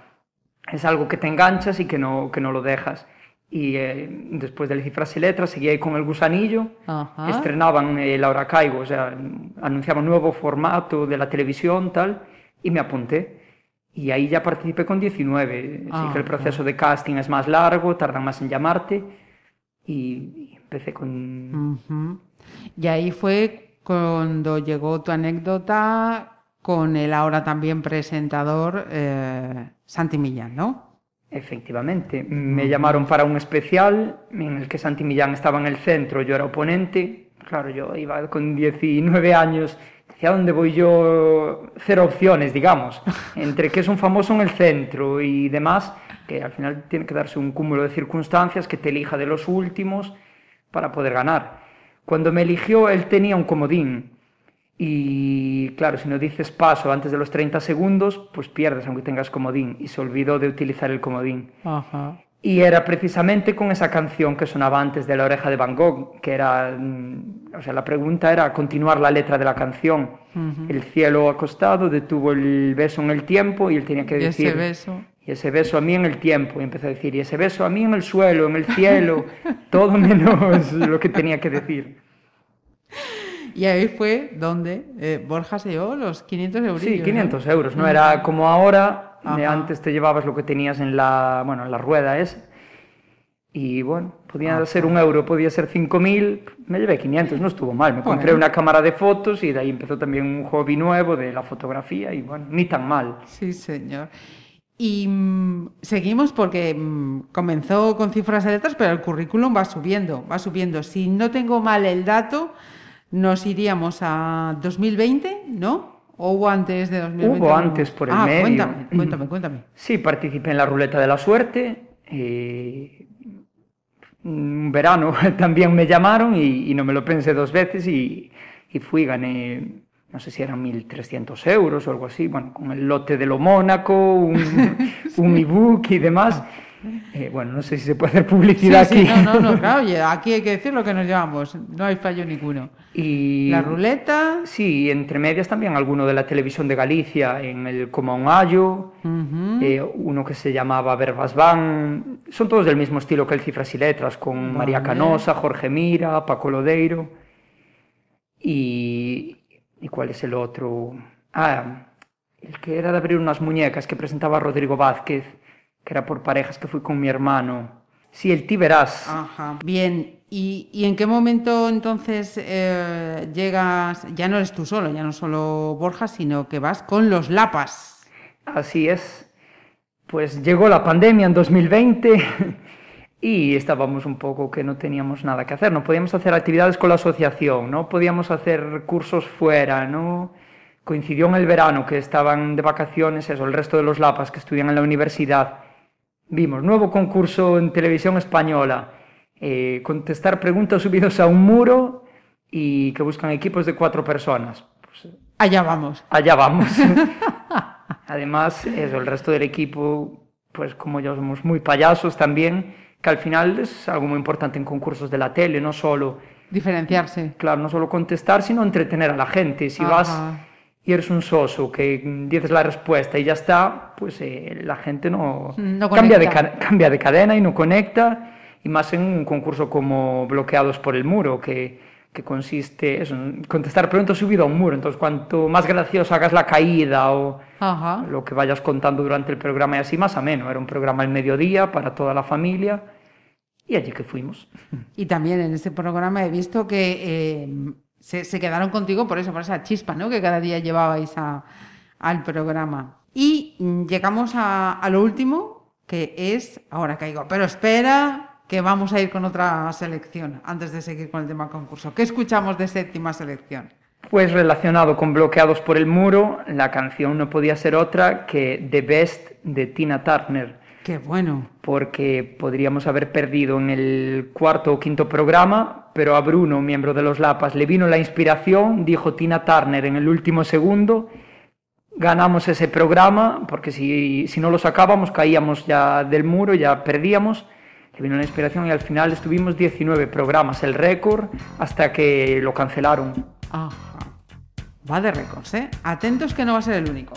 Es algo que te enganchas y que no, que no lo dejas. Y eh, después de Cifras y Letras seguí ahí con el gusanillo. Ajá. Estrenaban el Ahora Caigo, o sea, anunciaban un nuevo formato de la televisión, tal, y me apunté. Y ahí ya participé con 19. Así que el Ah, proceso de casting es más largo, tardan más en llamarte. Y, y empecé con... Y ahí fue cuando llegó tu anécdota con el ahora también presentador eh, Santi Millán, ¿no? Efectivamente, me llamaron para un especial en el que Santi Millán estaba en el centro, yo era oponente, claro, yo iba con 19 años, decía, ¿a dónde voy yo? Cero opciones, digamos, entre que es un famoso en el centro y demás, que al final tiene que darse un cúmulo de circunstancias que te elija de los últimos para poder ganar. Cuando me eligió, él tenía un comodín. Y claro, si no dices paso antes de los 30 segundos, pues pierdes aunque tengas comodín. Y se olvidó de utilizar el comodín. Ajá. Y era precisamente con esa canción que sonaba antes de La oreja de Van Gogh, que era, mm, o sea, la pregunta era continuar la letra de la canción. El cielo acostado detuvo el beso en el tiempo y él tenía que Y decir... ese beso. Y ese beso a mí en el tiempo. Y empezó a decir, y ese beso a mí en el suelo, en el cielo, todo menos lo que tenía que decir. Y ahí fue donde eh, Borja se llevó los 500 euros. Sí, 500 euros, no era como ahora, de Ajá. antes te llevabas lo que tenías en la, bueno, en la rueda esa. Y bueno, podía ser un euro, podía ser 5.000, me llevé 500, no estuvo mal. Me compré Bueno. una cámara de fotos y de ahí empezó también un hobby nuevo de la fotografía y bueno, ni tan mal. Sí, señor. Y mm, seguimos porque mm, comenzó con cifras de letras, pero el currículum va subiendo, va subiendo. Si no tengo mal el dato, nos iríamos a 2020, ¿no? ¿O hubo antes de 2020? Hubo antes por el ah, medio. Cuéntame, cuéntame, cuéntame. Sí, participé en la ruleta de la suerte. eh, un verano también me llamaron y, y no me lo pensé dos veces y, y fui, gané, no sé si eran 1.300 euros o algo así, bueno, con el lote de lo Mónaco, un, un ebook y demás. Eh, bueno, no sé si se puede hacer publicidad sí, aquí. no, no, no, claro, oye, aquí hay que decir lo que nos llevamos, no hay fallo ninguno. Y La ruleta, Sí, entre medias también alguno de la televisión de Galicia, en el Como un Ayo, eh, uno que se llamaba Verbas Van, son todos del mismo estilo que el Cifras y Letras, con María. Canosa, Jorge Mira, Paco Lodeiro. Y, ¿Y cuál es el otro? Ah, el que era de abrir unas muñecas que presentaba Rodrigo Vázquez, que era por parejas que fui con mi hermano. Sí, el Ti Verás. Ajá. Bien, ¿Y, y en qué momento entonces eh, llegas, ya no eres tú solo, ya no solo Borja, sino que vas con los Lapas? Así es. Pues llegó la pandemia en 2020 y estábamos un poco que no teníamos nada que hacer. No podíamos hacer actividades con la asociación, no podíamos hacer cursos fuera, no coincidió en el verano que estaban de vacaciones, eso, el resto de los lapas que estudian en la universidad. Vimos nuevo concurso en televisión española, eh, contestar preguntas subidos a un muro y que buscan equipos de cuatro personas. Pues, Allá vamos. allá vamos. Además, eso, el resto del equipo, pues como yo somos muy payasos también, que al final es algo muy importante en concursos de la tele, no solo, Diferenciarse. claro, no solo contestar, sino entretener a la gente. Si Ajá. vas y eres un soso que dices la respuesta y ya está, pues eh, la gente no, No cambia, de, cambia de cadena y no conecta, y más en un concurso como Bloqueados por el Muro, que que consiste eso, en contestar preguntas subido a un muro. Entonces, cuanto más gracioso hagas la caída o Ajá. lo que vayas contando durante el programa y así, más ameno. Era un programa al mediodía para toda la familia y allí que fuimos. Y también en este programa he visto que eh, se, quedaron contigo por eso, por esa chispa, ¿no? Que cada día llevabais al programa. Y llegamos a, a lo último, que es, ahora caigo, pero espera, que vamos a ir con otra selección antes de seguir con el tema concurso. ¿Qué escuchamos de séptima selección? Pues relacionado con Bloqueados por el Muro, la canción no podía ser otra que The Best de Tina Turner. Qué bueno. porque podríamos haber perdido en el cuarto o quinto programa, pero a Bruno, miembro de los Lapas, le vino la inspiración, dijo Tina Turner en el último segundo, ganamos ese programa, porque si, si no lo sacábamos caíamos ya del muro, ya perdíamos, le vino la inspiración y al final estuvimos 19 programas, el récord, hasta que lo cancelaron. Ajá. Va de récords, ¿eh? Atentos que no va a ser el único.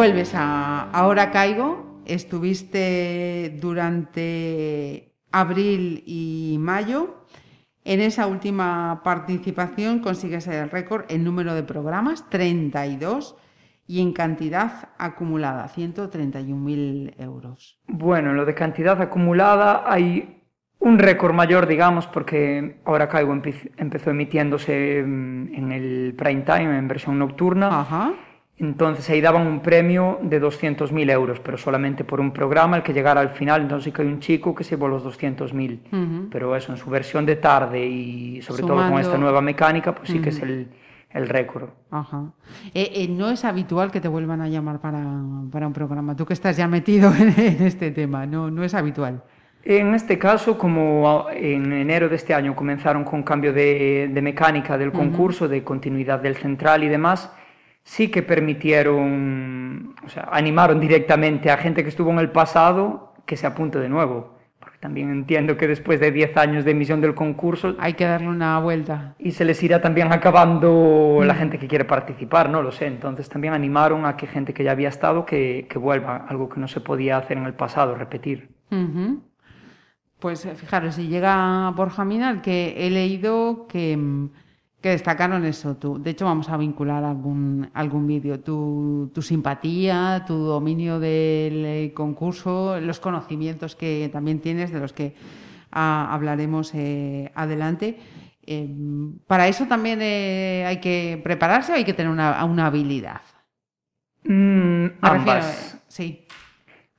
Vuelves a Ahora Caigo, estuviste durante abril y mayo. En esa última participación consigues el récord en número de programas, 32, y en cantidad acumulada, 131.000 euros. Bueno, en lo de cantidad acumulada hay un récord mayor, digamos, porque ahora Caigo empe- empezó emitiéndose mm, en el prime time, en versión nocturna. Ajá. Entonces ahí daban un premio de 200.000 euros, pero solamente por un programa, el que llegara al final. Entonces sí que hay un chico que se llevó los 200.000. Ujú. Pero eso, en su versión de tarde y sobre todo con Sumando- esta nueva mecánica, pues sí que es el, el récord. Ajá. Eh, eh, no es habitual que te vuelvan a llamar para, para un programa. Tú que estás ya metido en, en este tema, no, no es habitual. En este caso, como en enero de este año comenzaron con cambio de, de mecánica del concurso, de continuidad del central y demás, sí que permitieron, o sea, animaron directamente a gente que estuvo en el pasado que se apunte de nuevo. Porque también entiendo que después de 10 años de emisión del concurso Hay que darle una vuelta. y se les irá también acabando la gente que quiere participar, no lo sé. Entonces también animaron a que gente que ya había estado que, que vuelva, algo que no se podía hacer en el pasado, repetir. Pues eh, fijaros, si llega Borja Minal, que he leído que, mm, que destacaron eso. Tú. De hecho, vamos a vincular algún, algún vídeo. Tu, tu simpatía, tu dominio del eh, concurso, los conocimientos que también tienes, de los que ah, hablaremos eh, adelante. Eh, para eso también eh, hay que prepararse o hay que tener una, una habilidad. Mm, ambas. eh, sí.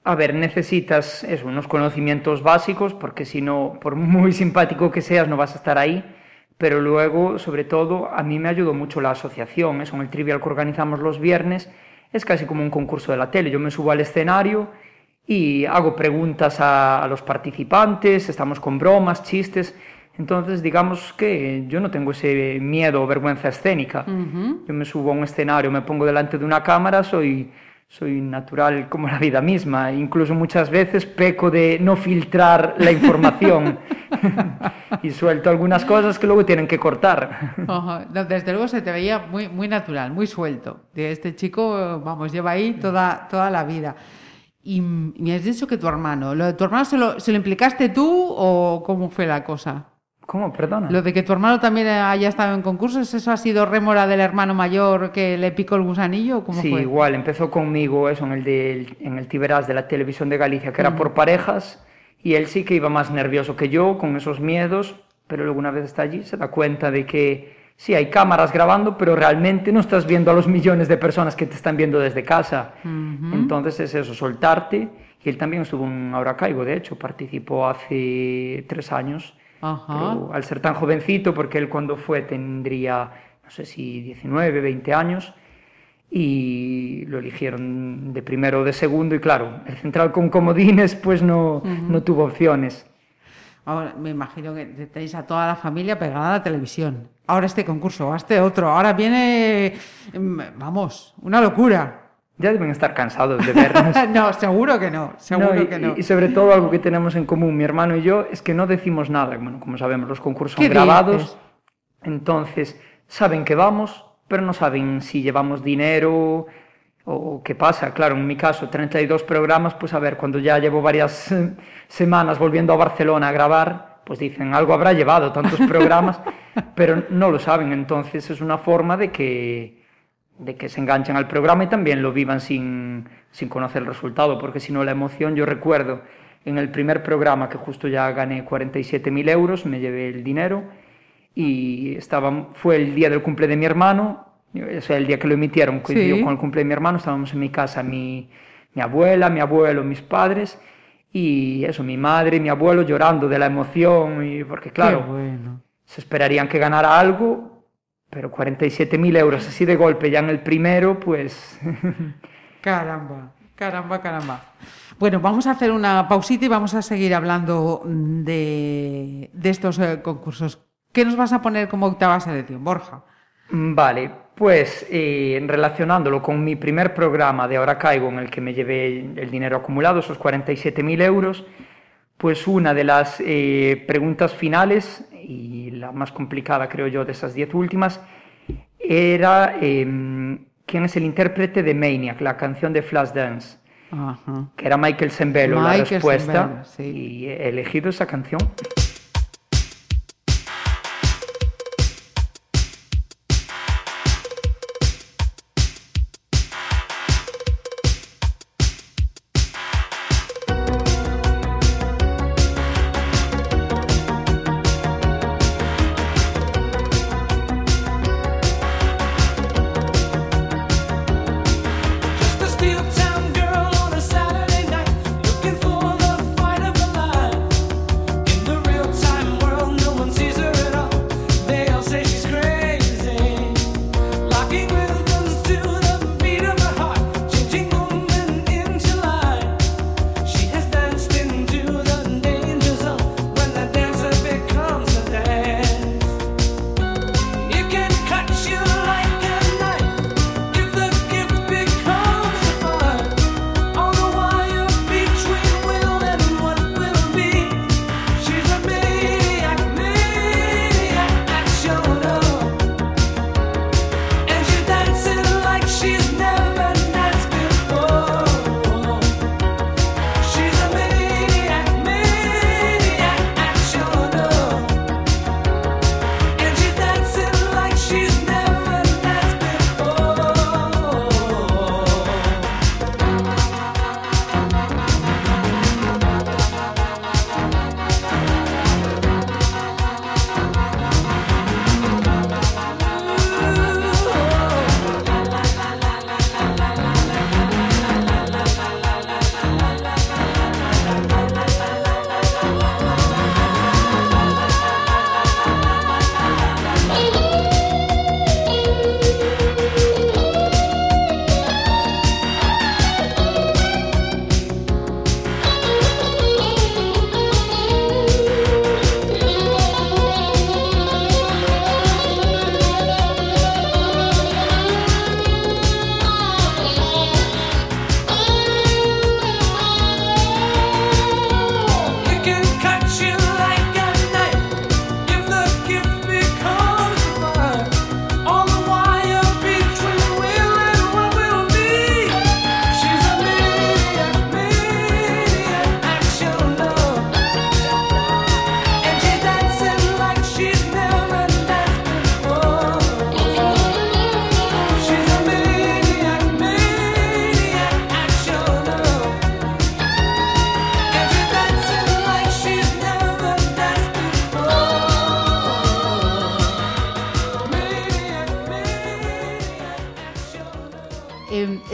A ver, necesitas eso, unos conocimientos básicos, porque si no, por muy simpático que seas, no vas a estar ahí. Pero luego, sobre todo, a mí me ayudó mucho la asociación. Eso, en el trivial que organizamos los viernes, es casi como un concurso de la tele. Yo me subo al escenario y hago preguntas a, a los participantes, estamos con bromas, chistes. Entonces, digamos que yo no tengo ese miedo o vergüenza escénica. Yo me subo a un escenario, me pongo delante de una cámara, soy, soy natural como la vida misma. Incluso muchas veces peco de no filtrar la información y suelto algunas cosas que luego tienen que cortar. No, desde luego se te veía muy, muy natural, muy suelto. De este chico, vamos, lleva ahí toda, toda la vida. Y me has dicho que tu hermano, ¿lo de tu hermano se lo, se lo implicaste tú o cómo fue la cosa? ¿Cómo? Perdona. Lo de que tu hermano también haya estado en concursos, ¿eso ha sido rémora del hermano mayor que le picó el gusanillo cómo Sí, fue? igual, empezó conmigo eso en el, de, en el Tiberas de la televisión de Galicia, que era por parejas, y él sí que iba más nervioso que yo, con esos miedos, pero luego una vez está allí se da cuenta de que sí, hay cámaras grabando, pero realmente no estás viendo a los millones de personas que te están viendo desde casa. Entonces es eso, soltarte, y él también estuvo en Ahora Caigo, de hecho, participó hace tres años, Ajá. pero al ser tan jovencito, porque él cuando fue tendría, no sé si 19, 20 años, y lo eligieron de primero o de segundo, y claro, el central con comodines pues no, no tuvo opciones. Ahora me imagino que tenéis a toda la familia pegada a la televisión. Ahora este concurso, ahora este otro, ahora viene, mm, vamos, una locura. Ya deben estar cansados de vernos. no, seguro que no, seguro No, y, que no. y sobre todo algo que tenemos en común, mi hermano y yo, es que no decimos nada. Bueno, como sabemos, los concursos son ¿Qué grabados, dices? entonces saben que vamos, pero no saben si llevamos dinero o qué pasa. Claro, en mi caso, 32 programas, pues a ver, cuando ya llevo varias semanas volviendo a Barcelona a grabar, pues dicen, algo habrá llevado tantos programas, pero no lo saben. Entonces es una forma de que, de que se enganchen al programa y también lo vivan sin, sin conocer el resultado, porque si no la emoción, yo recuerdo en el primer programa que justo ya gané 47.000 euros, me llevé el dinero y estaba, fue el día del cumple de mi hermano, o sea, el día que lo emitieron coincidió Sí. con el cumple de mi hermano, estábamos en mi casa, mi, mi abuela, mi abuelo, mis padres y eso, mi madre y mi abuelo llorando de la emoción, y porque claro, bueno. se esperarían que ganara algo, pero 47.000 euros así de golpe ya en el primero, pues Caramba, caramba, caramba. Bueno, vamos a hacer una pausita y vamos a seguir hablando de, de estos eh, concursos. ¿Qué nos vas a poner como octava selección, Borja? Mm, Vale, pues eh, relacionándolo con mi primer programa de Ahora Caigo, en el que me llevé el dinero acumulado, esos 47.000 euros, pues una de las eh, preguntas finales, y la más complicada creo yo de esas 10 últimas, era em, quién es el intérprete de Maniac, la canción de Flashdance, Ajá. que era Michael Sembello la respuesta, sí. y he elegido esa canción.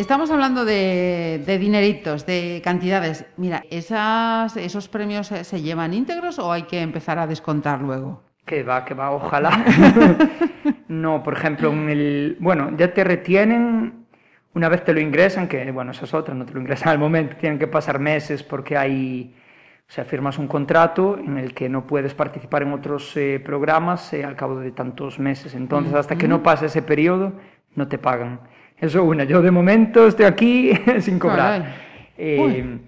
Estamos hablando de, de dineritos, de cantidades. Mira, ¿esas, ¿esos premios se, se llevan íntegros o hay que empezar a descontar luego? Que va, que va, ojalá. no, por ejemplo, en el. Bueno, ya te retienen una vez te lo ingresan, que bueno, esa es otra, no te lo ingresan al momento, tienen que pasar meses porque hay. O sea, firmas un contrato en el que no puedes participar en otros eh, programas eh, al cabo de tantos meses. Entonces, hasta que no pase ese periodo, no te pagan. Eso una. Yo de momento estoy aquí sin cobrar. Eh,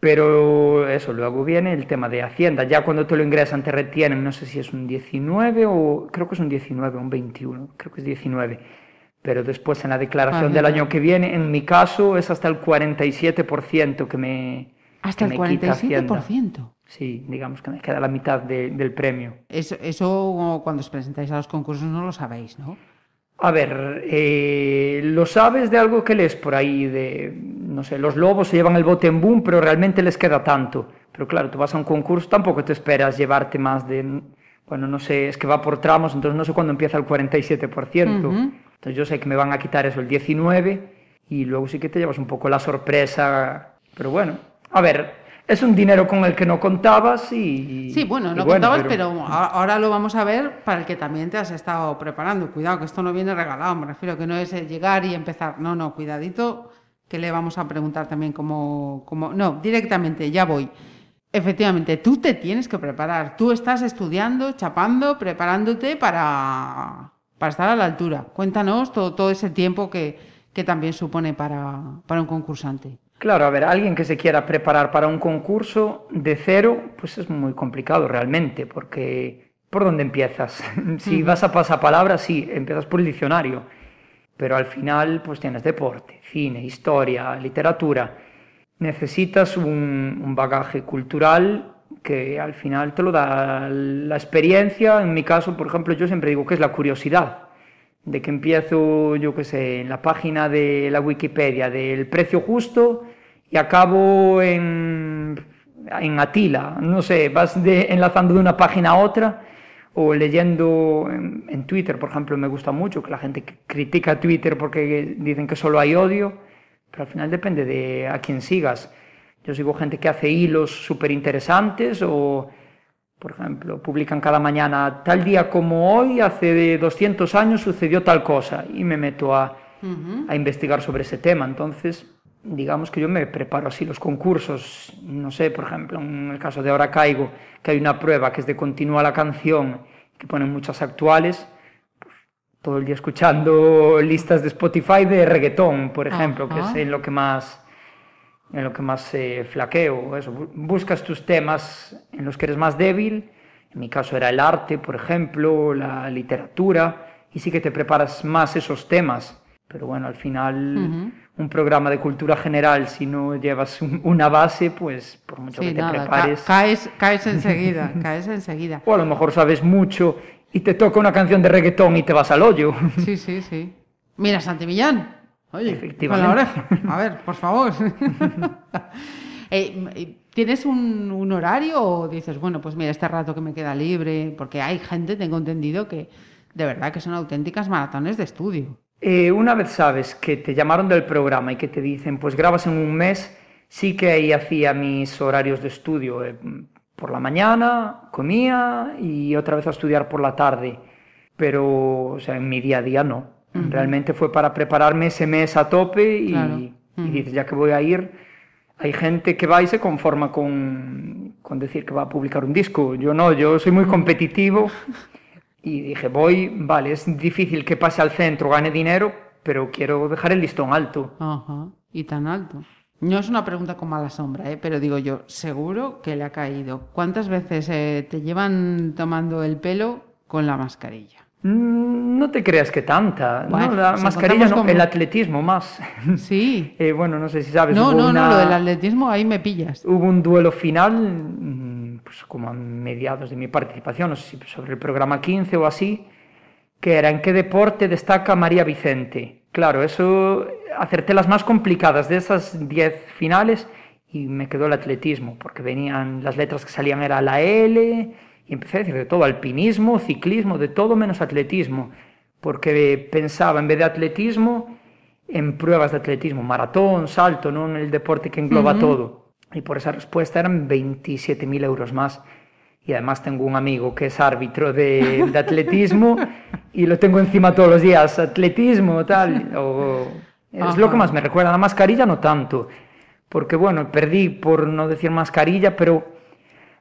pero eso, luego viene el tema de Hacienda. Ya cuando te lo ingresan te retienen, no sé si es un 19 o creo que es un 19 o un 21, creo que es 19. Pero después en la declaración del Vale. año que viene, en mi caso es hasta el 47% que me, Hasta que el me quita Hacienda. 47%. Sí, digamos que me queda la mitad de- del premio. Eso, eso cuando os presentáis a los concursos no lo sabéis, ¿no? A ver, eh, lo sabes de algo que lees por ahí, de, no sé, los lobos se llevan el bote en boom, pero realmente les queda tanto. Pero claro, tú vas a un concurso, tampoco te esperas llevarte más de, bueno, no sé, es que va por tramos, entonces no sé cuándo empieza el 47%. Ujú. Entonces yo sé que me van a quitar eso, el 19%, y luego sí que te llevas un poco la sorpresa. Pero bueno, a ver, es un dinero con el que no contabas y... Sí, bueno, no contabas, pero- pero ahora lo vamos a ver para el que también te has estado preparando. Cuidado, que esto no viene regalado, me refiero que no es llegar y empezar. No, no, cuidadito, que le vamos a preguntar también cómo... cómo... No, directamente, ya voy. Efectivamente, tú te tienes que preparar. Tú estás estudiando, chapando, preparándote para, para estar a la altura. Cuéntanos todo, todo ese tiempo que, que también supone para, para un concursante. Claro, a ver, alguien que se quiera preparar para un concurso de cero, pues es muy complicado realmente, porque ¿por dónde empiezas? si vas a pasapalabra, sí, empiezas por el diccionario, pero al final pues tienes deporte, cine, historia, literatura. Necesitas un, un bagaje cultural que al final te lo da la experiencia. En mi caso, por ejemplo, yo siempre digo que es la curiosidad. De que empiezo, yo qué sé, en la página de la Wikipedia del precio justo y acabo en, en Atila. No sé, vas de- enlazando de una página a otra o leyendo en, Twitter, por ejemplo, me gusta mucho que la gente critica Twitter porque dicen que solo hay odio, pero al final depende de a quién sigas. Yo sigo gente que hace hilos súper interesantes o, por ejemplo, publican cada mañana, tal día como hoy, hace de 200 años sucedió tal cosa y me meto a, a investigar sobre ese tema. Entonces, digamos que yo me preparo así los concursos, no sé, por ejemplo, en el caso de Ahora Caigo, que hay una prueba que es de continúa la canción, que ponen muchas actuales, pues, todo el día escuchando listas de Spotify de reggaetón, por ejemplo, que es en lo que más en lo que más eh, flaqueo, eso, bu- buscas tus temas en los que eres más débil, en mi caso era el arte, por ejemplo, la literatura, y sí que te preparas más esos temas, pero bueno, al final un programa de cultura general, si no llevas un- una base, pues por mucho Sí, que te nada, ca- prepares, caes, caes enseguida, caes enseguida. o a lo mejor sabes mucho y te toca una canción de reggaetón y te vas al hoyo. Sí, sí, sí. Mira, Santi Millán. Oye, con la Efectivamente. oreja. A ver, por favor. Eh, eh, ¿Tienes un, un horario o dices, bueno, pues mira, este rato que me queda libre? Porque hay gente, tengo entendido, que de verdad que son auténticas maratones de estudio. Eh, una vez sabes que te llamaron del programa y que te dicen, pues grabas en un mes, sí que ahí hacía mis horarios de estudio. eh, por la mañana comía y otra vez a estudiar por la tarde. Pero, o sea, en mi día a día no. Realmente fue para prepararme ese mes a tope y, Claro. y dices, ya que voy a ir, hay gente que va y se conforma con, con decir que va a publicar un disco. Yo no, yo soy muy competitivo y dije, voy, vale, es difícil que pase al centro, gane dinero, pero quiero dejar el listón alto. Ajá, y tan alto. No es una pregunta con mala sombra, ¿eh? pero digo yo, seguro que le ha caído. ¿Cuántas veces eh, te llevan tomando el pelo con la mascarilla? Mm, No te creas que tanta. Bueno, no, la mascarilla no, como- el atletismo más. Sí. Eh, bueno, no sé si sabes. No, hubo no, no, una- lo del atletismo ahí me pillas. Hubo un duelo final, mm, pues como a mediados de mi participación, no sé si sobre el programa 15 o así, que era en qué deporte destaca María Vicente. Claro, eso acerté las más complicadas de esas 10 finales y me quedó el atletismo, porque venían las letras que salían era la L y empecé a decir de todo, alpinismo, ciclismo, de todo menos atletismo, porque pensaba en vez de atletismo en pruebas de atletismo, maratón, salto, no en el deporte que engloba todo. Y por esa respuesta eran 27.000 euros más. Y además tengo un amigo que es árbitro de, de atletismo y lo tengo encima todos los días, atletismo, tal. o- es lo que más me recuerda. La mascarilla no tanto, porque bueno, perdí por no decir mascarilla, pero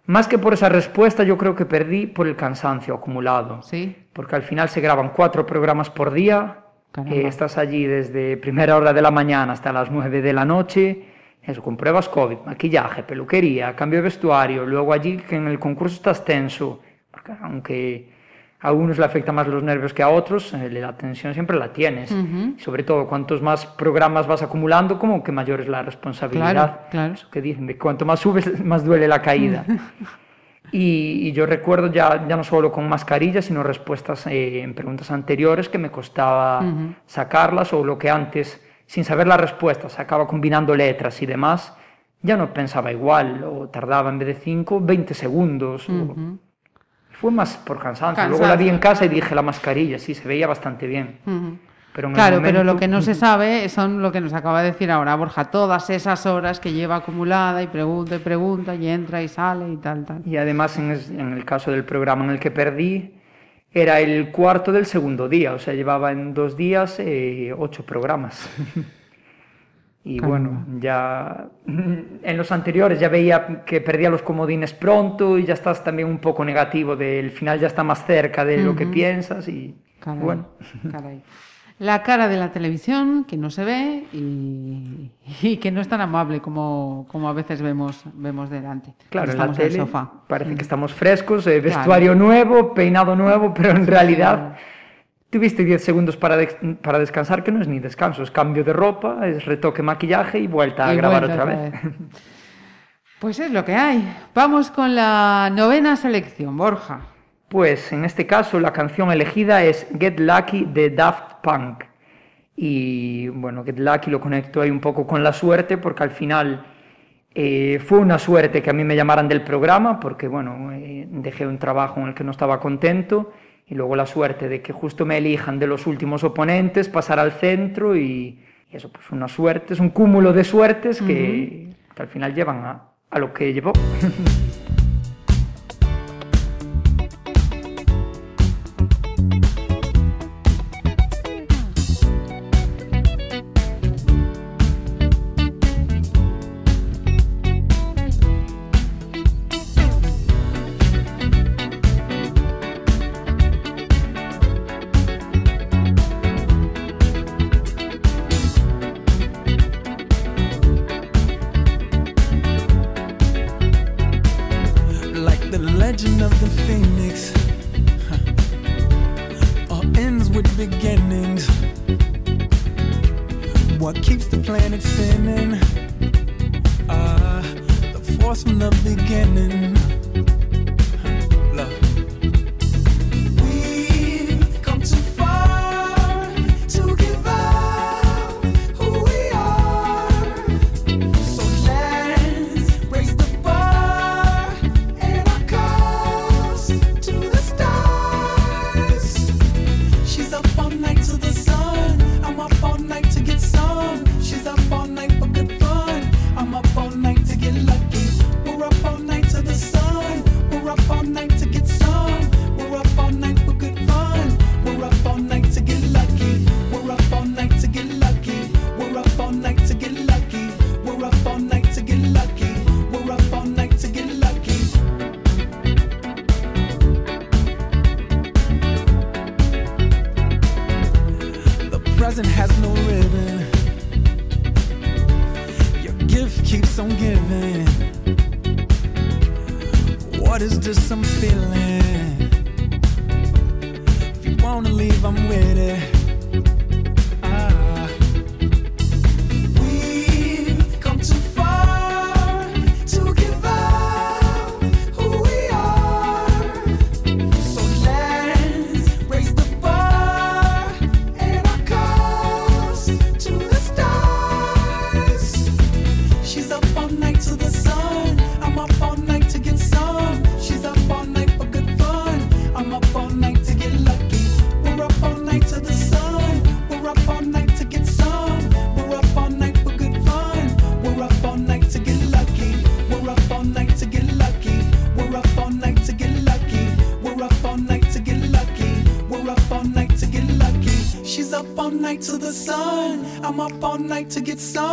más que por esa respuesta yo creo que perdí por el cansancio acumulado Sí. porque al final se graban cuatro programas por día, eh, estás allí desde primera hora de la mañana hasta las nueve de la noche, eso, con pruebas COVID, maquillaje, peluquería, cambio de vestuario, luego allí que en el concurso estás tenso, porque aunque a unos le afecta más los nervios que a otros, eh, la tensión siempre la tienes. Y sobre todo, cuantos más programas vas acumulando, como que mayor es la responsabilidad. Claro, claro. Eso que dicen, de cuanto más subes, más duele la caída. Y, y yo recuerdo ya, ya no solo con mascarillas, sino respuestas eh, en preguntas anteriores que me costaba sacarlas o lo que antes, sin saber la respuesta, sacaba combinando letras y demás, ya no pensaba igual o tardaba en vez de 5, 20 segundos. o- Fue más por cansancio. Luego la vi en Cansancio, casa y dije la mascarilla, sí, se veía bastante bien. Pero Claro, pero lo que no se sabe son lo que nos acaba de decir ahora Borja, todas esas horas que lleva acumulada y pregunta y pregunta y entra y sale y tal, tal. Y además, en, es- en el caso del programa en el que perdí, era el cuarto del segundo día, o sea, llevaba en dos días eh, ocho programas. y bueno, ya en los anteriores ya veía que perdía los comodines pronto y ya estás también un poco negativo del final ya está más cerca de lo que piensas y Caray, bueno. caray. La cara de la televisión que no se ve y, y que no es tan amable como, como a veces vemos, vemos delante. Claro, en la en el tele sofá. parece que estamos frescos, eh, vestuario nuevo, peinado nuevo, pero en realidad Tuviste 10 segundos para, para descansar, que no es ni descanso, es cambio de ropa, es retoque maquillaje y vuelta a grabar otra, vez. Pues es lo que hay. Vamos con la novena selección, Borja. Pues en este caso la canción elegida es Get Lucky de Daft Punk. Y bueno, Get Lucky lo conecto ahí un poco con la suerte porque al final eh, fue una suerte que a mí me llamaran del programa porque bueno, eh, dejé un trabajo en el que no estaba contento y luego la suerte de que justo me elijan de los últimos oponentes, pasar al centro y, eso, pues una suerte, es un cúmulo de suertes que, al final llevan a, a lo que llevó. I'm up all night to get some.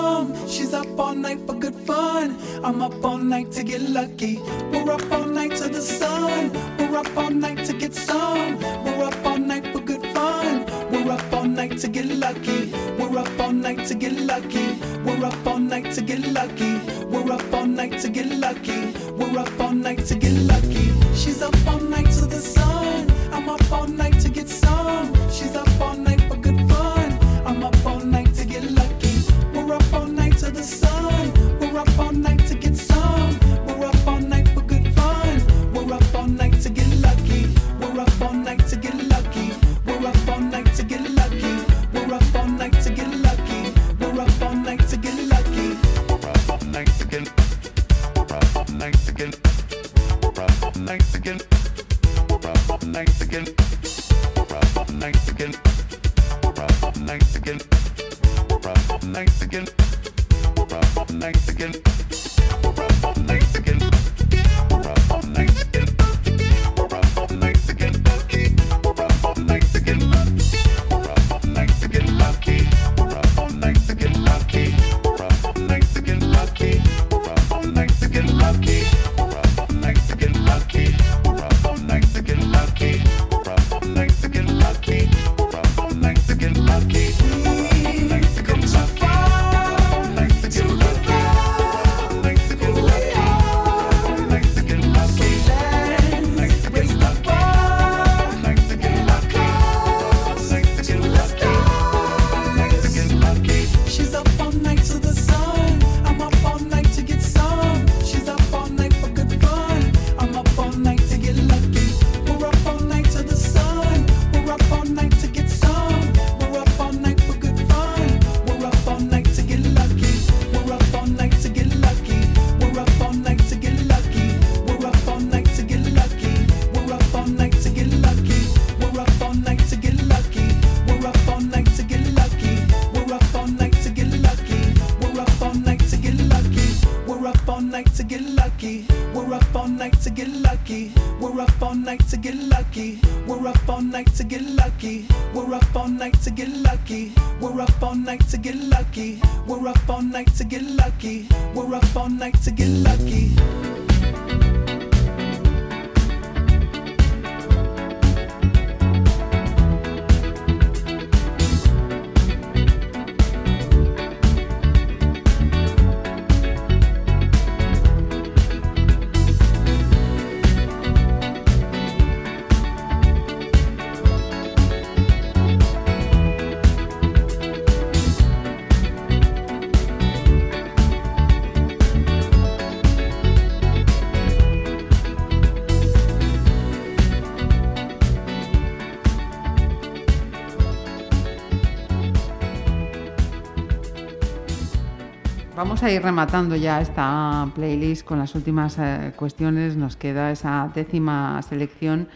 A ir rematando ya esta playlist con las últimas eh, cuestiones. Nos queda esa décima selección.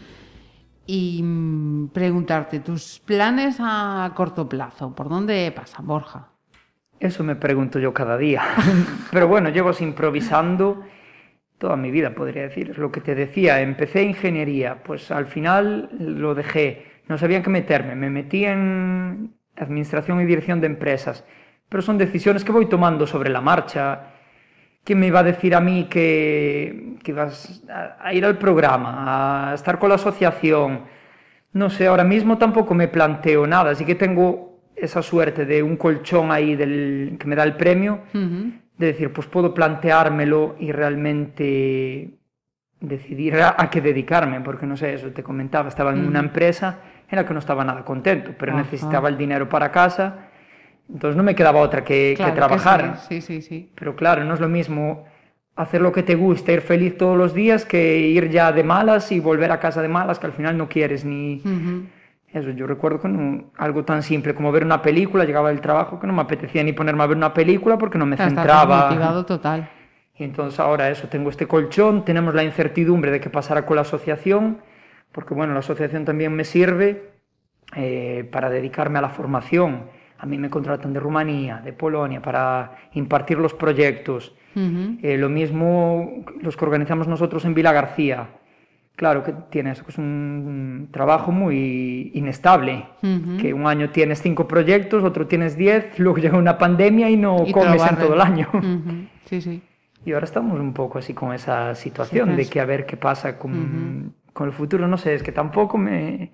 Y mm, preguntarte, tus planes a corto plazo, ¿por dónde pasan, Borja? Eso me pregunto yo cada día. Pero bueno, llevo improvisando toda mi vida, podría decir. Lo que te decía, empecé ingeniería, pues al final lo dejé. No sabía en qué meterme. Me metí en administración y dirección de empresas. Pero son decisiones que voy tomando sobre la marcha. ¿Quién me iba a decir a mí que, que ibas a, a ir al programa, a estar con la asociación? No sé, ahora mismo tampoco me planteo nada, así que tengo esa suerte de un colchón ahí del, que me da el premio, de decir, pues puedo planteármelo y realmente decidir a, a qué dedicarme, porque no sé, eso te comentaba, estaba en una empresa en la que no estaba nada contento, pero Ajá. necesitaba el dinero para casa, entonces no me quedaba otra que, trabajar. sí, sí, sí. Pero claro, no es lo mismo hacer lo que te gusta, ir feliz todos los días, que ir ya de malas y volver a casa de malas, que al final no quieres ni... Ujú. Eso, yo recuerdo que no- algo tan simple como ver una película, llegaba del trabajo que no me apetecía ni ponerme a ver una película porque no me centraba. desmotivado total. Y entonces ahora eso, tengo este colchón, tenemos la incertidumbre de qué pasará con la asociación, porque bueno, la asociación también me sirve eh, para dedicarme a la formación. A mí me contratan de Rumanía, de Polonia, para impartir los proyectos. Eh, lo mismo los que organizamos nosotros en Vila García. Claro que tiene eso, que es un trabajo muy inestable, que un año tienes cinco proyectos, otro tienes diez, luego llega una pandemia y no Y comes en todo el año. Ujú. Sí, sí. Y ahora estamos un poco así con esa situación de que a ver qué pasa con, con el futuro. No sé, es que tampoco me...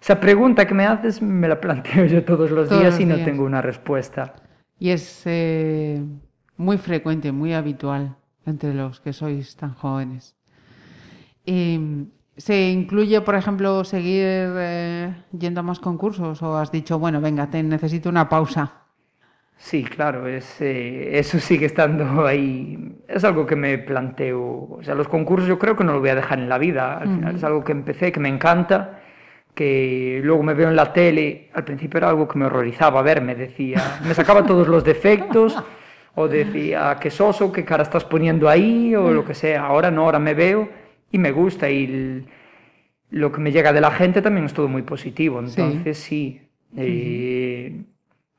Esa pregunta que me haces me la planteo yo todos los Todos días los y no días. tengo una respuesta. Y es eh, muy frecuente, muy habitual entre los que sois tan jóvenes. Eh, ¿Se incluye, por ejemplo, seguir eh, yendo a más concursos o has dicho, bueno, venga, te necesito una pausa? Sí, claro, es, eh, eso sigue estando ahí. Es algo que me planteo. O sea, los concursos yo creo que no lo voy a dejar en la vida. Al final es algo que empecé, que me encanta, que luego me veo en la tele. Al principio era algo que me horrorizaba verme, decía. Me sacaba todos los defectos, o decía, qué soso, qué cara estás poniendo ahí, o lo que sea. Ahora no, ahora me veo y me gusta. Y el- lo que me llega de la gente también es todo muy positivo. Entonces, sí. eh,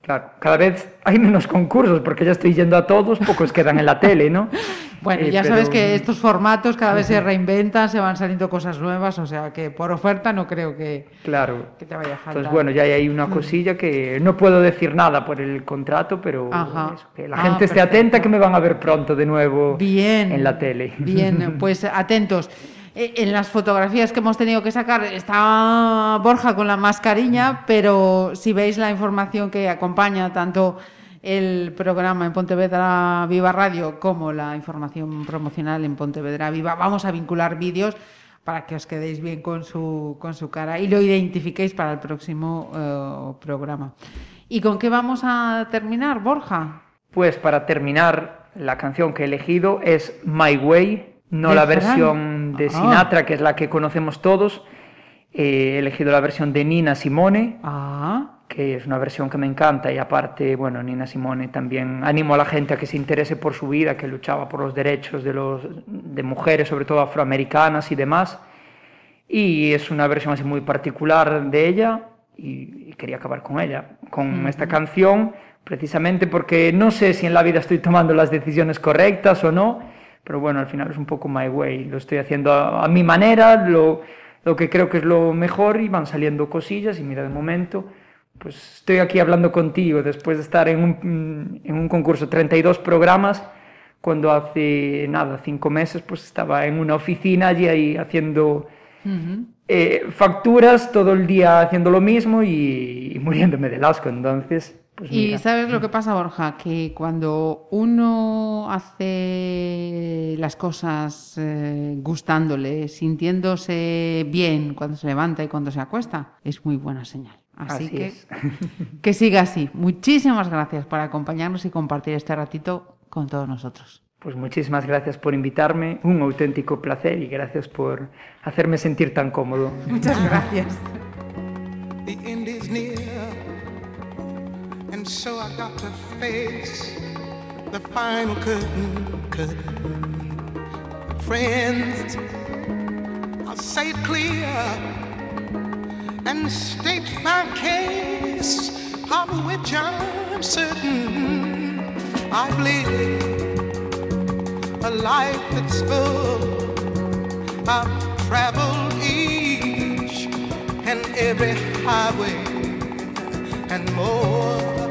Claro, cada vez hay menos concursos porque ya estoy yendo a todos, pocos quedan en la tele, ¿no? Bueno, Eh, ya sabes pero- que estos formatos cada vez se reinventan, se van saliendo cosas nuevas, o sea que por oferta no creo que, Claro. que te vaya a faltar. Entonces, bueno, ya hay una cosilla que no puedo decir nada por el contrato, pero eso, que la Ah, gente esté perfecto. atenta que me van a ver pronto de nuevo Bien. en la tele. Bien, pues atentos. Eh, En las fotografías que hemos tenido que sacar está Borja con la mascarilla, pero si veis la información que acompaña tanto el programa en Pontevedra Viva Radio como la información promocional en Pontevedra Viva, vamos a vincular vídeos para que os quedéis bien con su, con su cara y lo identifiquéis para el próximo eh, programa. ¿Y con qué vamos a terminar, Borja? Pues para terminar, la canción que he elegido es My Way, no ¿De la versión de Ah. Sinatra, que es la que conocemos todos. Eh, he elegido la versión de Nina Simone, Ah, que es una versión que me encanta y aparte, bueno, Nina Simone también animo a la gente a que se interese por su vida, que luchaba por los derechos de, los, de mujeres, sobre todo afroamericanas y demás. Y es una versión así muy particular de ella y, y quería acabar con ella, con esta canción, precisamente porque no sé si en la vida estoy tomando las decisiones correctas o no, pero bueno, al final es un poco my way, lo estoy haciendo a, a mi manera, lo, lo que creo que es lo mejor y van saliendo cosillas y mira, de momento, pues estoy aquí hablando contigo después de estar en un, en un concurso, 32 programas, cuando hace nada, cinco meses, pues estaba en una oficina allí ahí haciendo eh, facturas todo el día haciendo lo mismo y, y muriéndome del asco. Entonces, pues Y sabes lo que pasa, Borja, que cuando uno hace las cosas eh, gustándole, sintiéndose bien cuando se levanta y cuando se acuesta, es muy buena señal. Así, Así que es. que siga así. Muchísimas gracias por acompañarnos y compartir este ratito con todos nosotros. Pues muchísimas gracias por invitarme, un auténtico placer y gracias por hacerme sentir tan cómodo. Muchas gracias. And so I got to face the final curtain. curtain. Friends, I'll say it clear and state my case, of which I'm certain I've lived a life that's full. I've traveled each and every highway and more,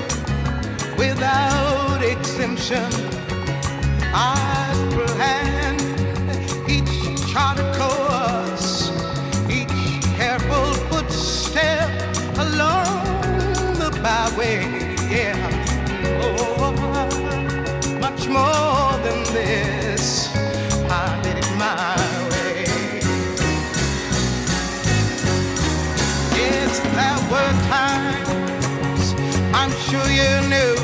without exemption. I planned each charted course, each careful footstep along the byway. Yeah, oh, much more than this. I did it my way. Yes, there were times I'm sure you knew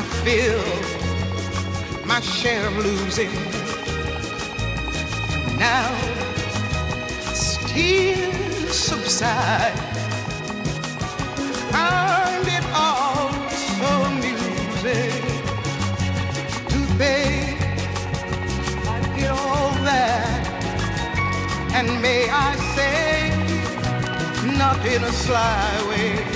had feel my share of losing. Now, tears subside, find it all so amusing to think I did all that, and may I say, not in a sly way.